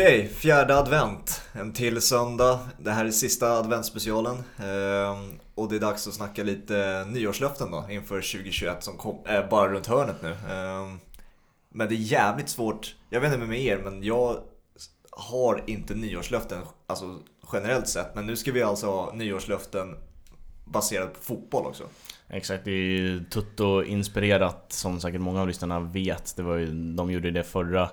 Okej, fjärde advent. En till söndag. Det här är sista adventsspecialen. Ehm, och det är dags att snacka lite nyårslöften då inför 2021 som kom, är bara runt hörnet nu. Ehm, men det är jävligt svårt. Jag vet inte med er, men jag har inte nyårslöften alltså generellt sett. Men nu ska vi alltså ha nyårslöften baserat på fotboll också. Exakt, det är ju Tutto-inspirerat som säkert många av lyssnarna vet. Det var ju, de gjorde det förra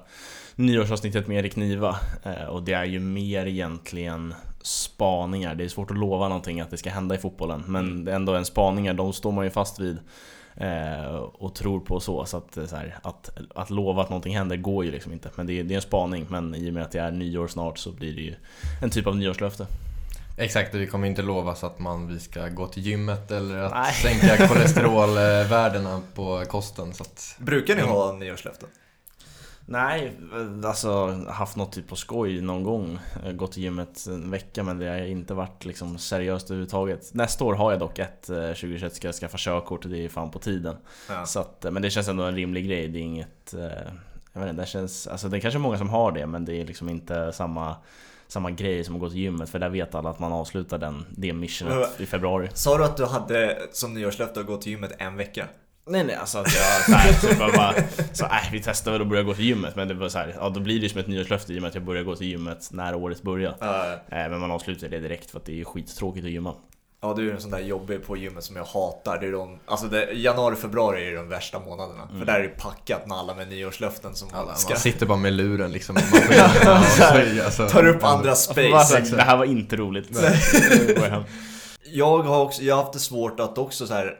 nyårsavsnittet med Erik Niva. Eh, och det är ju mer egentligen spaningar. Det är svårt att lova någonting att det ska hända i fotbollen. Men mm. det är ändå en spaningar, de står man ju fast vid. Eh, och tror på så. Så, att, så här, att, att lova att någonting händer går ju liksom inte. Men det är, det är en spaning. Men i och med att det är nyår snart så blir det ju en typ av nyårslöfte. Exakt, och vi kommer inte lova så att man, vi ska gå till gymmet eller att Nej. sänka kolesterolvärdena på kosten. Så att... Brukar ni ha nyårslöften? Nej, alltså haft något typ på skoj någon gång. Gått till gymmet en vecka men det har inte varit liksom seriöst överhuvudtaget. Nästa år har jag dock ett 2021 eh, ska jag skaffa körkort och det är fan på tiden. Ja. Så att, men det känns ändå en rimlig grej. Det är inget... Eh, jag vet inte, det känns... Alltså det är kanske många som har det men det är liksom inte samma samma grej som att gå till gymmet för där vet alla att man avslutar den, det missionet i februari. Sa du att du hade som nyårslöfte att gå till gymmet en vecka? Nej nej alltså att jag såhär, typ bara, så äh, vi testar väl att börja gå till gymmet men det var så här, ja då blir det ju som ett nyårslöfte i och med att jag börjar gå till gymmet när året börjar. Uh. Men man avslutar det direkt för att det är skittråkigt att gymma. Ja du är en sån där jobbig på gymmet som jag hatar. Det är de, alltså det, januari, februari är de värsta månaderna. Mm. För där är det packat med alla med nyårslöften som alla, ska... Man sitter bara med luren liksom. Man får, alltså, tar upp andra space. det här var inte roligt. jag har också, jag har haft det svårt att också så här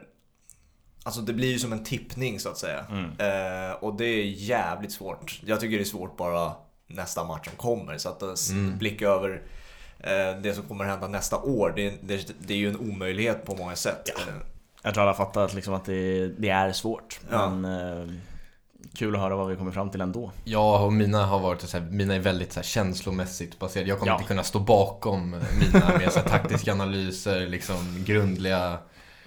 Alltså det blir ju som en tippning så att säga. Mm. Eh, och det är jävligt svårt. Jag tycker det är svårt bara nästa match som kommer. Så att mm. blicka över eh, det som kommer hända nästa år, det, det, det, är ju en omöjlighet på många sätt. Ja. Jag tror alla fattar att, liksom att det, det är svårt. Ja. Men eh, kul att höra vad vi kommer fram till ändå. Ja, och mina har varit så här, mina är väldigt så här, känslomässigt baserade. Jag kommer ja. inte kunna stå bakom mina med så här, taktiska analyser, liksom grundliga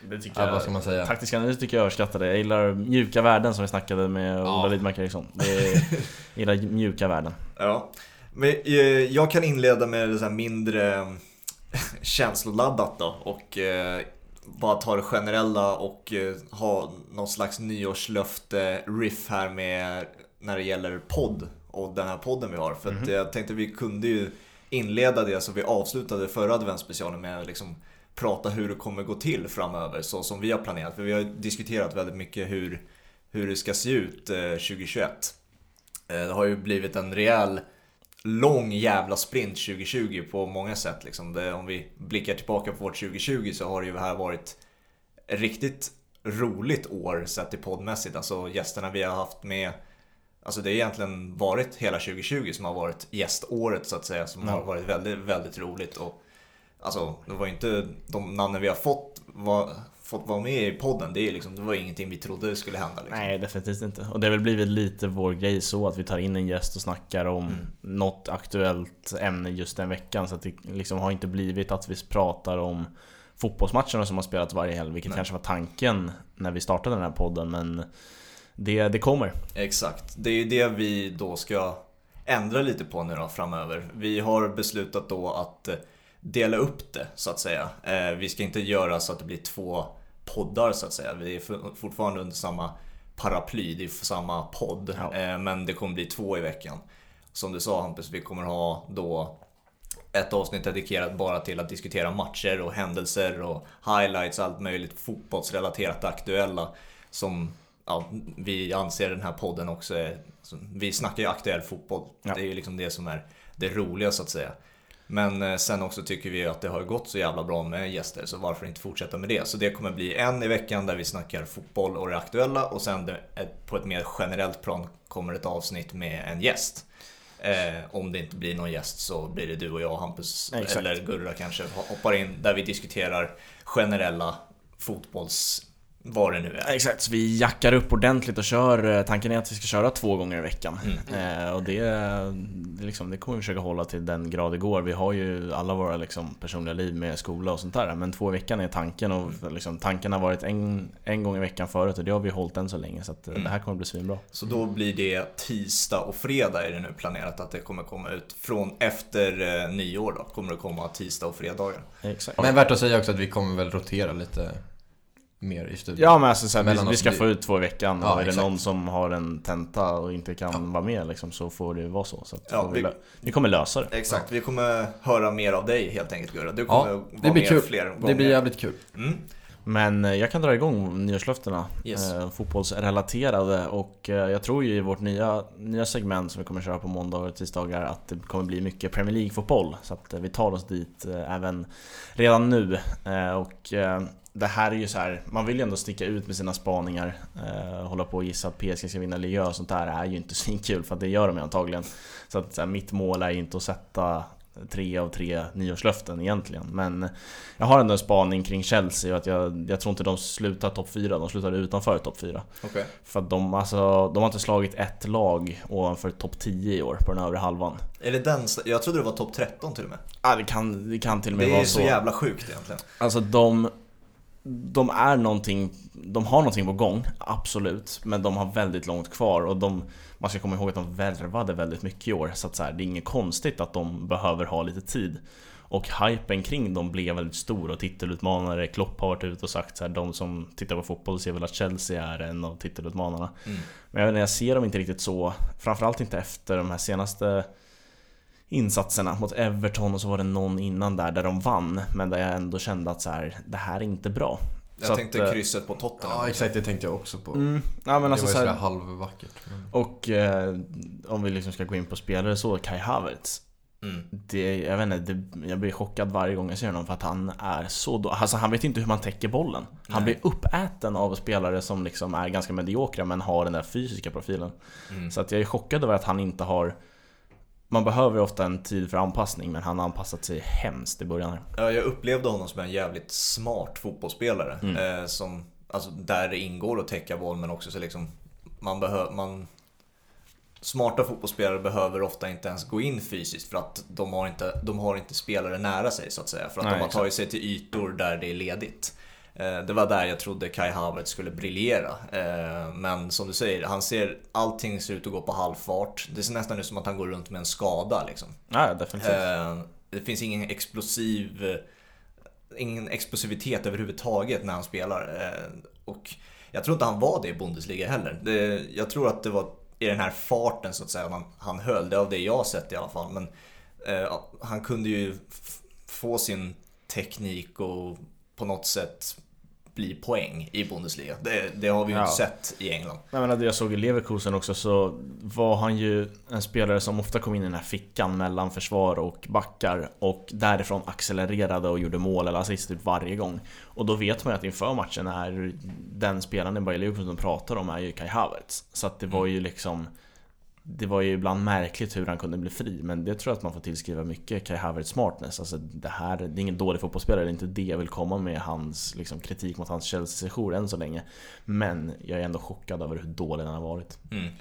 det tycker ja, jag, vad ska man säga? Taktisk analys tycker jag överskattade. Jag gillar mjuka värden som vi snackade med ja. Ola Lidmark Eriksson. Jag gillar mjuka värden. Ja. Men eh, jag kan inleda med det så mindre eh, känsloladdat då och eh, bara ta det generella och ha någon slags nyårslöfte-riff här med när det gäller podd och den här podden vi har. För mm -hmm. jag tänkte vi kunde ju inleda det som vi avslutade förra adventsspecialen med liksom prata hur det kommer gå till framöver så som vi har planerat. För vi har diskuterat väldigt mycket hur, hur det ska se ut 2021. Eh, eh, det har ju blivit en rejäl lång jävla sprint 2020 på många sätt. Liksom. Det, om vi blickar tillbaka på vårt 2020 så har det ju här varit riktigt roligt år sett till poddmässigt. Alltså gästerna vi har haft med Alltså det har egentligen varit hela 2020 som har varit gäståret så att säga. Som mm. har varit väldigt, väldigt roligt. Och Alltså, det var inte de namnen vi har fått, var, fått vara med i podden. Det, är liksom, det var ingenting vi trodde skulle hända. Liksom. Nej, definitivt inte. Och det har väl blivit lite vår grej så att vi tar in en gäst och snackar om mm. något aktuellt ämne just den veckan. Så det liksom har inte blivit att vi pratar om fotbollsmatcherna som har spelat varje helg, vilket Nej. kanske var tanken när vi startade den här podden. Men det, det kommer. Exakt. Det är ju det vi då ska ändra lite på nu då framöver. Vi har beslutat då att dela upp det så att säga. Eh, vi ska inte göra så att det blir två poddar så att säga. Vi är fortfarande under samma paraply, det är samma podd. Ja. Eh, men det kommer bli två i veckan. Som du sa Hampus, vi kommer ha då ett avsnitt dedikerat bara till att diskutera matcher och händelser och highlights, allt möjligt fotbollsrelaterat aktuella som ja, vi anser den här podden också är, vi snackar ju aktuell fotboll. Ja. Det är ju liksom det som är det roliga så att säga. Men eh, sen också tycker vi att det har gått så jävla bra med gäster så varför inte fortsätta med det? Så det kommer bli en i veckan där vi snackar fotboll och det aktuella och sen på ett mer generellt plan kommer ett avsnitt med en gäst. Eh, om det inte blir någon gäst så blir det du och jag, Hampus Exakt. eller Gurra kanske hoppar in där vi diskuterar generella fotbolls vad det nu är. Exakt, så vi jackar upp ordentligt och kör. eh, Tanken är att vi ska köra två gånger i veckan. Mm. Eh, och det, det, liksom, det kommer vi försöka hålla till den grad det går. Vi har ju alla våra liksom, personliga liv med skola och sånt där. Men två i veckan är tanken och liksom, tanken har varit en, en gång i veckan förut och det har vi hållit än så länge. Så att, eh, Mm. det här kommer bli svinbra. Så då blir det tisdag och fredag är det nu planerat att det kommer komma ut. Från efter eh, nyår då kommer det komma tisdag och fredagar. Exakt. Men värt att säga också att vi kommer väl rotera lite mer i studion. Ja men alltså så här, vi, vi ska få ut två i veckan Ja, och är det exakt. någon som har en tenta och inte kan vara med liksom, så får det vara så. så att Ja, vi, vi- kommer lösa det. Exakt, vi kommer höra mer av dig helt enkelt Gurra. Du kommer Ja, vara det blir med kul. fler gånger. Det blir jävligt kul. Mm. Men eh, jag kan dra igång nyårslöftena, Yes. eh, fotbollsrelaterade och eh, jag tror ju i vårt nya, nya segment som vi kommer köra på måndagar och tisdagar att det kommer bli mycket Premier League-fotboll. Så att eh, vi tar oss dit eh, även redan nu. Eh, och det här är ju så här, man vill ju ändå sticka ut med sina spaningar. Eh, hålla på och gissa att PSG ska vinna Liga och sånt där är ju inte svinkul för att det gör de ju antagligen. Så att så här, mitt mål är ju inte att sätta tre av tre nyårslöften egentligen. Men jag har ändå en spaning kring Chelsea och att jag, jag tror inte de slutar topp 4, de slutar utanför topp 4. Okej. För att de, alltså, de har inte slagit ett lag ovanför topp 10 i år på den övre halvan. Är det den? Jag trodde det var topp 13 till och med. Ja, det kan, det kan till och med Det är vara så så. jävla sjukt egentligen. Alltså de, de är någonting, de har någonting på gång, absolut. Men de har väldigt långt kvar och de, man ska komma ihåg att de värvade väldigt mycket i år. Så att så här, det är inget konstigt att de behöver ha lite tid. Och hypen kring dem blev väldigt stor och titelutmanare. Klopp har varit ute och sagt så här, de som tittar på fotboll ser väl att Chelsea är en av titelutmanarna. Mm. Men jag, vet jag ser dem inte riktigt så, framförallt inte efter de här senaste insatserna mot Everton och så var det någon innan där där de vann men där jag ändå kände att så här, det här är inte bra. Jag Så tänkte att, eh, krysset på Tottenham. Ja, exakt. Det tänkte jag också på. Mm, ja men alltså det så var ju sådär halvvackert. Men... Och eh, om vi liksom ska gå in på spelare så, Kai Havertz Mm. det, jag vet inte, det, jag blir chockad varje gång jag ser honom för att han är så då, Alltså han vet inte hur man täcker bollen. Han Nej. blir uppäten av spelare som liksom är ganska mediokra men har den där fysiska profilen. Mm. Så att jag är chockad över att han inte har Man behöver ofta en tid för anpassning men han har anpassat sig hemskt i början här. Ja, jag upplevde honom som en jävligt smart fotbollsspelare. Mm. Eh, som, alltså, där det ingår att täcka boll men också så liksom man behöver, man Smarta fotbollsspelare behöver ofta inte ens gå in fysiskt för att de har inte, de har inte spelare nära sig så att säga. För att Nej, de har tagit sig till ytor där det är ledigt. Eh, Det var där jag trodde Kai Havertz skulle briljera. Eh, Men som du säger, han ser, allting ser ut att gå på halvfart. Det ser nästan ut som att han går runt med en skada liksom. Ja, definitivt. Eh, Det finns ingen explosiv Ingen explosivitet överhuvudtaget när han spelar. Och jag tror inte han var det i Bundesliga heller. Det, jag tror att det var i den här farten så att säga han, han höll. Det av det jag har sett i alla fall. Men eh, han kunde ju få sin teknik och på något sätt bli poäng i Bundesliga. Det, det har vi ju Ja. inte sett i England. Jag menar, det jag såg i Leverkusen också så var han ju en spelare som ofta kom in i den här fickan mellan försvar och backar och därifrån accelererade och gjorde mål eller assist typ varje gång. Och då vet man ju att inför matchen är den spelaren i Bayer Leverkusen som pratar om är ju Kai Havertz. Så att det var ju liksom det var ju ibland märkligt hur han kunde bli fri, men det tror jag att man får tillskriva mycket Kai Havertz smartness. Alltså det här, det är ingen dålig fotbollsspelare, det är inte det jag vill komma med hans liksom, kritik mot hans Chelsea-sejour än så länge. Men jag är ändå chockad över hur dålig den har varit. Mm.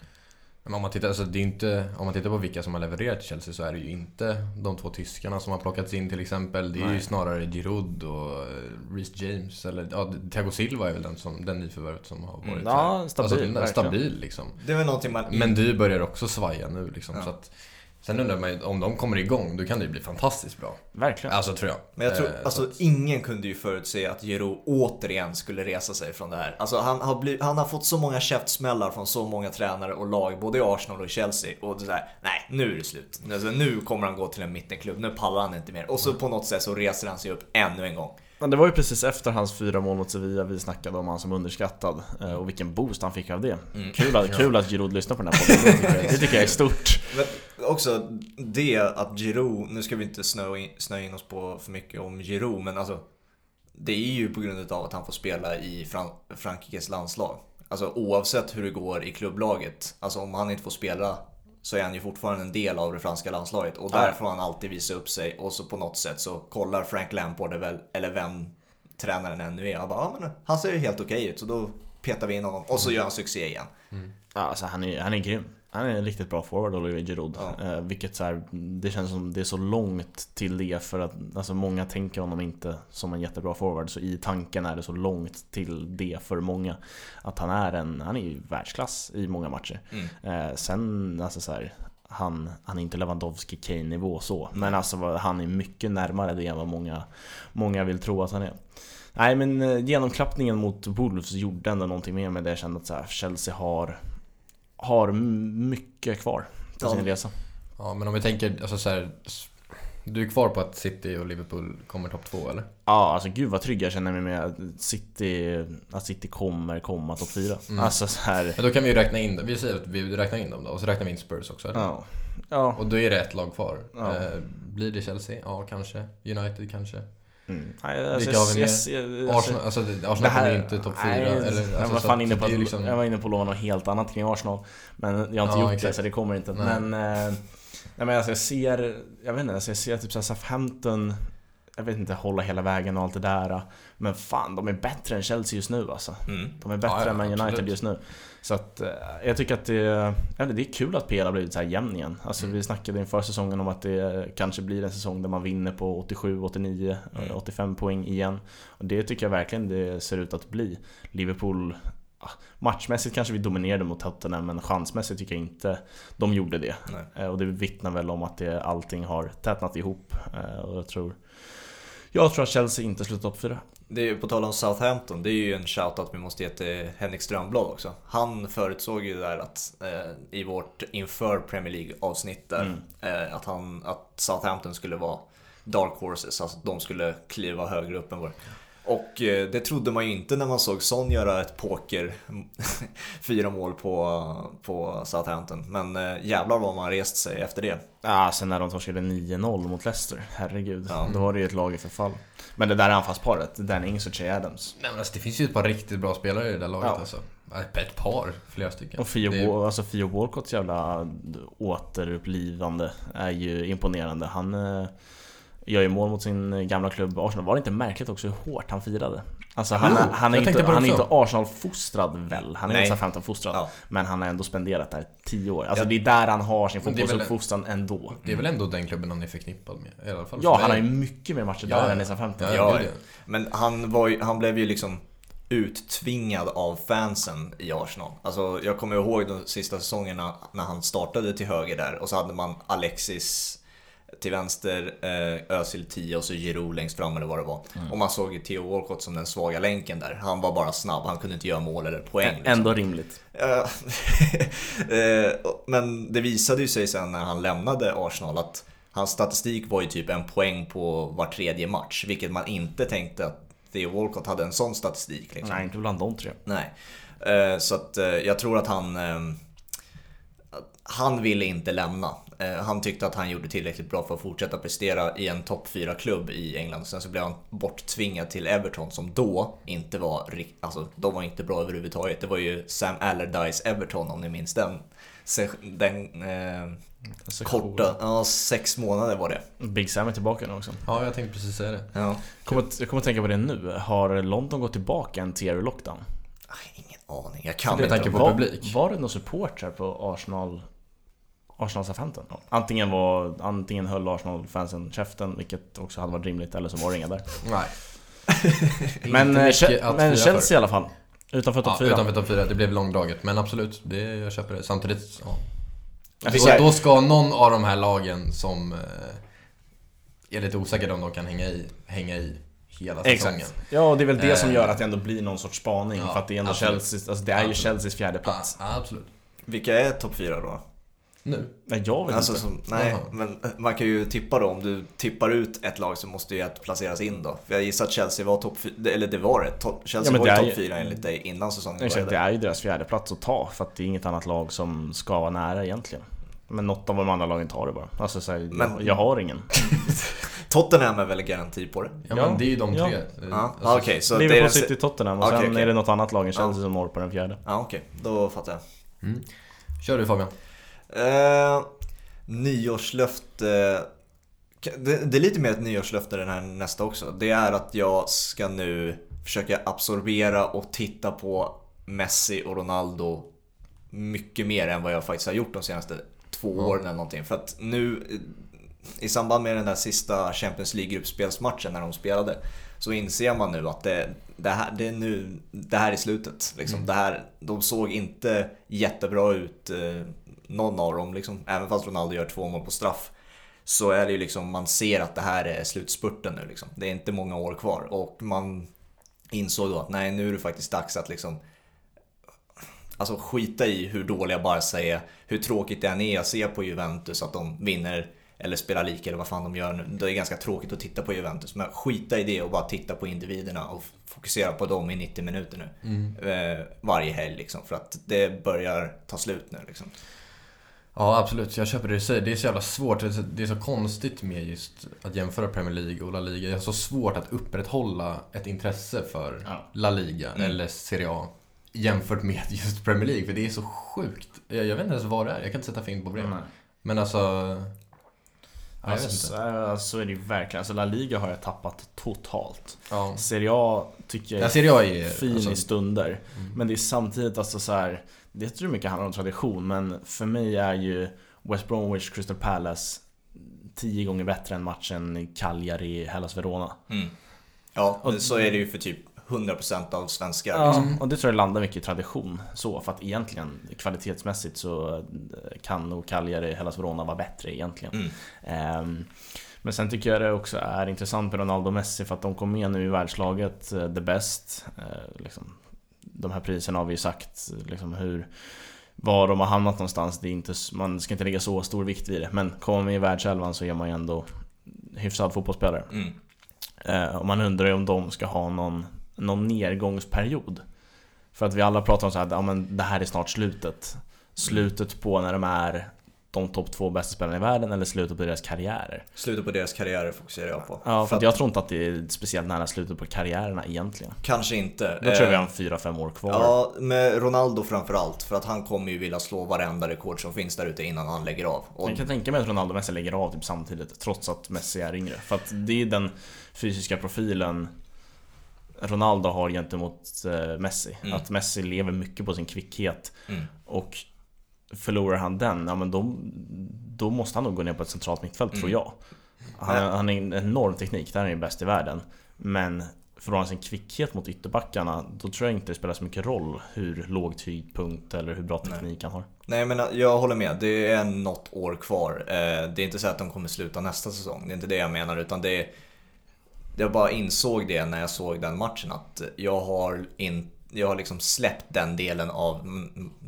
Men om man, tittar, alltså det är inte, om man tittar på vilka som har levererat till Chelsea så är det ju inte de två tyskarna som har plockats in till exempel. Det är ju Nej. snarare Giroud och eh, Reece James. Eller ja, Thiago Silva är väl den, som, den nyförvärvet som har varit Mm. Ja, stabil, alltså, stabil liksom. Det är väl någonting man... Men du börjar också svaja nu liksom. Ja. Så att, sen undrar man ju, om de kommer igång, då kan det ju bli fantastiskt bra. Verkligen. Alltså tror jag. Men jag tror, Eh, så alltså att- ingen kunde ju förutse att Giroud återigen skulle resa sig från det här. Alltså han har, blivit, han har fått så många käftsmällar från så många tränare och lag, både i Arsenal och i Chelsea. Och det är så här, nej nu är det slut. Alltså, nu kommer han gå till en mittenklubb, nu pallar han inte mer. Och så på något sätt så reser han sig upp ännu en gång. Men det var ju precis efter hans fyra mål mot Sevilla vi snackade om han som underskattad. Eh, Och vilken boost han fick av det. Mm. Kul, att, kul att Giroud lyssnar på den här podden. Det tycker jag, det tycker jag är stort. Men också det att Giroud, nu ska vi inte snöa in, snöa in oss på för mycket om Giroud, men alltså det är ju på grund av att han får spela i Fran- Frankrikes landslag. Alltså oavsett hur det går i klubblaget, alltså om han inte får spela så är han ju fortfarande en del av det franska landslaget och där får han alltid visa upp sig och så på något sätt så kollar Frank Lampard väl, eller vem tränaren ännu är. Han bara, ja men han ser ju helt okej ut så då petar vi in honom och så gör han succé igen. Ja, alltså han är, han är grym. Han är en riktigt bra forward, Olivier Giroud. Ja. Eh, vilket så här, det känns som det är så långt till det för att alltså, många tänker honom inte som en jättebra forward. Så i tanken är det så långt till det för många. Att han är en, han är ju världsklass i många matcher. Mm. Eh, sen, alltså så här, han, han är inte Lewandowski Kane nivå så. Men alltså han är mycket närmare det än vad många, många vill tro att han är. Nej men eh, genomklappningen mot Wolves gjorde ändå någonting med mig där jag kände att så här, Chelsea har, har mycket kvar Ja. sin resa. Ja, men om vi tänker, alltså så här, Du är kvar på att City och Liverpool kommer topp två eller? Ja alltså gud vad trygg jag känner mig med att City, att City kommer komma topp 4. Mm. Alltså så här, Men då kan vi ju räkna in det. Vi säger att vi räknar in dem då, och så räknar vi in Spurs också eller? ja. Ja. Och då är det ett lag kvar. Ja. Eh, blir det Chelsea? Ja, kanske. United kanske? Mm. Nej, alltså, jag- Arsenal, alltså det- Det Arsenal kommer ju inte topp fyra. nej, eller, jag, alltså, var så fan att inne på, det är att- liksom- jag var inne på att lova något helt annat kring Arsenal. Men jag har inte Ja, gjort det exakt. så det kommer inte. Nej. Men, eh, nej, men alltså, jag ser, jag vet inte, alltså, jag ser typ såhär Southampton jag vet inte, hålla hela vägen och allt det där. Men fan, de är bättre än Chelsea just nu alltså. Mm. De är bättre Ja, ja, än Man United absolut. just nu. Så att eh, jag tycker att det, inte, det är kul att PL har blivit så här jämn igen. Alltså Mm. vi snackade inför säsongen om att det kanske blir en säsong där man vinner på 87, 89, Mm. eh, 85 poäng igen. Och det tycker jag verkligen det ser ut att bli. Liverpool Matchmässigt kanske vi dominerade mot Tottenham men chansmässigt tycker jag inte de gjorde det. Nej. Och det vittnar väl om att det, allting har tätnat ihop. Och jag tror Jag tror att Chelsea inte slutar topp 4. Det är ju på tal om Southampton, det är ju en shoutout vi måste ge till Henrik Strömblad också. Han förutsåg ju där att eh, i vårt inför Premier League avsnitt där, eh, att, han, att Southampton skulle vara Dark Horses, alltså att de skulle kliva högre upp än vår. Och eh, det trodde man ju inte när man såg Son göra ett poker, fyra mål på, på Southampton. Men eh, jävlar vad man rest sig efter det. Ja, sen när de torskade 9-0 mot Leicester, herregud. Ja. Då var det ju ett lag i förfall. Men det där anfallsparet, Dan Ings och Che Adams. Nej men alltså det finns ju ett par riktigt bra spelare i det där laget Ja. alltså. Ett par, flera stycken. Och Det är- alltså Theo Walcotts jävla återupplivande är ju imponerande. Han eh, gör ju mål mot sin gamla klubb Arsenal. Var det inte märkligt också hur hårt han firade? Alltså han, är- han är inte, han är inte. Arsenal-fostrad väl? Han är Nej. inte 15 fostrad Ja. Men han har ändå spenderat där 10 år. Alltså Ja. det är där han har sin fotbollsuppfostran ändå. Det är väl ändå den klubben han är förknippad med? I alla fall Ja, han har ju mycket mer matcher där än i 15 Ja. Men han, var ju, han blev ju liksom uttvingad av fansen i Arsenal. Alltså jag kommer ihåg de sista säsongerna när han startade till höger där och så hade man Alexis till vänster, eh, Özil 10 och så Giroud längst fram eller vad det var. Och man såg ju Theo Walcott som den svaga länken där. Han var bara snabb, han kunde inte göra mål eller poäng. Liksom. Ändå rimligt. Eh, Men det visade ju sig sen när han lämnade Arsenal att hans statistik var ju typ en poäng på var tredje match. Vilket man inte tänkte att Theo Walcott hade en sån statistik. Liksom. Nej, inte bland de tre. Nej. Eh, Så att eh, jag tror att han... att Han ville inte lämna. Eh, Han tyckte att han gjorde tillräckligt bra för att fortsätta prestera i en topp 4-klubb i England. Sen så blev han borttvingad till Everton som då inte var Alltså, de var inte bra överhuvudtaget. Det var ju Sam Allardyce Everton om ni minns den. Se- Den eh, korta, ja sex månader var det. Big Sam är tillbaka nu också. Ja, jag tänkte precis säga det. Ja. Kommer, jag kommer att tänka på det nu. Har London gått tillbaka en tier lockdown? Aj, Ingen aning, jag kan inte. tänker på var, publik. Var det någon supportrar på Arsenal Arsenal Southampton? Antingen, var, antingen höll Arsenal-fansen käften, vilket också hade varit rimligt, eller så var det inga där. Nej. Men, eh, men Chelsea för. i alla fall. Utanför topp Ja, 4. utanför topp 4. Det blev långdraget. Men absolut, det, jag köper det. Samtidigt, ja. Då, då ska någon av de här lagen som eh, är lite osäkra om de kan hänga i, hänga i hela säsongen. Exakt. Ja, det är väl det som Eh, gör att det ändå blir någon sorts spaning. ja, för att det är ändå absolut. Chelsea, alltså det är ju Absolut. Chelseas fjärde Ja, plats. ja, absolut. Vilka är topp 4 då? Nu. Nej, jag vet Alltså, inte. som, nej, Jaha. men man kan ju tippa då. Om du tippar ut ett lag så måste ju ett placeras in då. För jag gissar att Chelsea var topp 4, eller det var det. To- Chelsea Ja, men var det ju topp 4 enligt dig innan säsongen Exakt, det började. är ju deras fjärde plats att ta för att det är inget annat lag som ska vara nära egentligen. Men något av de andra lagen tar det bara. Alltså så här, Men- jag, jag har ingen. Tottenham är väl garanti på det? Ja, Ja, men det är ju de ja. tre. Ja, Alltså, ah, okej. så det är City, Tottenham och Okej, sen okej. är det något annat lag än Chelsea Ja. som når på den fjärde. Ja, okej. Då fattar jag. Kör du Fabian. Eh, nyårslöfte det, det är lite mer ett nyårslöfte den här nästa också. Det är att jag ska nu försöka absorbera och titta på Messi och Ronaldo mycket mer än vad jag faktiskt har gjort de senaste två åren eller någonting. För att nu i samband med den där sista Champions League-gruppspelsmatchen när de spelade så inser man nu att det, det, här, det, är, nu, det här är slutet. Liksom. Mm. Det här, de såg inte jättebra ut, eh, någon av dem. Liksom. Även fast Ronaldo gör två mål på straff så är det ju liksom, man ser att det här är slutspurten nu. Liksom. Det är inte många år kvar och man insåg då att nej, nu är det faktiskt dags att liksom Alltså skita i hur dåliga Barca är, hur tråkigt det än är att se på Juventus att de vinner eller spelar lika eller vad fan de gör nu. Det är ganska tråkigt att titta på Juventus, men skita i det och bara titta på individerna och fokusera på dem i 90 minuter nu. Mm. Eh, varje helg liksom, för att det börjar ta slut nu liksom. Ja absolut, jag köper det du säger. Det är så jävla svårt. Det är så konstigt med just att jämföra Premier League och La Liga. Jag har så svårt att upprätthålla ett intresse för ja. La Liga mm. eller Serie A jämfört med just Premier League. För det är så sjukt. Jag, jag vet inte ens vad det är. Jag kan inte sätta fingret på det. Mm. Men alltså... Alltså, så är det ju verkligen. Alltså La Liga har jag tappat totalt. Ja. Serie A tycker jag är, ja, är fin alltså, i stunder. Mm. Men det är samtidigt alltså så här, Det tror jag mycket handlar om tradition, men för mig är ju West Bromwich Crystal Palace tio gånger bättre än matchen Cagliari Hellas Verona. Mm. Ja, och, så är det ju för typ 100% av svenskar. Ja, liksom. och det tror jag landar mycket i tradition. Så, för att egentligen kvalitetsmässigt så eh, kan nog Cagliari, Hellas Verona vara bättre egentligen. Mm. Um, men sen tycker jag det också är intressant med Ronaldo och Messi för att de kom med nu i världslaget, uh, the best. Uh, liksom, de här priserna har vi ju sagt liksom hur var de har hamnat någonstans, det är inte, man ska inte lägga så stor vikt vid det. Men kommer man i världselvan så är man ju ändå hyfsad fotbollsspelare. Mm. Uh, och man undrar ju om de ska ha någon någon nedgångsperiod. För att vi alla pratar om så här, ja men det här är snart slutet. Slutet på när de är de topp två bästa spelarna i världen eller slutet på deras karriärer? Slutet på deras karriärer fokuserar jag på. Ja, för, för att jag tror inte att det är speciellt nära slutet på karriärerna egentligen. Kanske inte. Då tror jag vi har en 4-5 år kvar. Ja, med Ronaldo framförallt. För att han kommer ju vilja slå varenda rekord som finns där ute innan han lägger av. Och... Jag kan tänka mig att Ronaldo och Messi lägger av typ samtidigt, trots att Messi är yngre. För att det är den fysiska profilen Ronaldo har gentemot eh, Messi. Mm. Att Messi lever mycket på sin kvickhet. Mm. Och förlorar han den, ja men då, då måste han nog gå ner på ett centralt mittfält mm. tror jag. Han, han är en enorm teknik, där är han bäst i världen. Men förlorar han sin kvickhet mot ytterbackarna, då tror jag inte det spelar så mycket roll hur låg tygpunkt eller hur bra teknik Nej. han har. Nej men jag håller med, det är något år kvar. Eh, det är inte så att de kommer sluta nästa säsong, det är inte det jag menar utan det är jag bara insåg det när jag såg den matchen att jag har, in, jag har liksom släppt den delen av,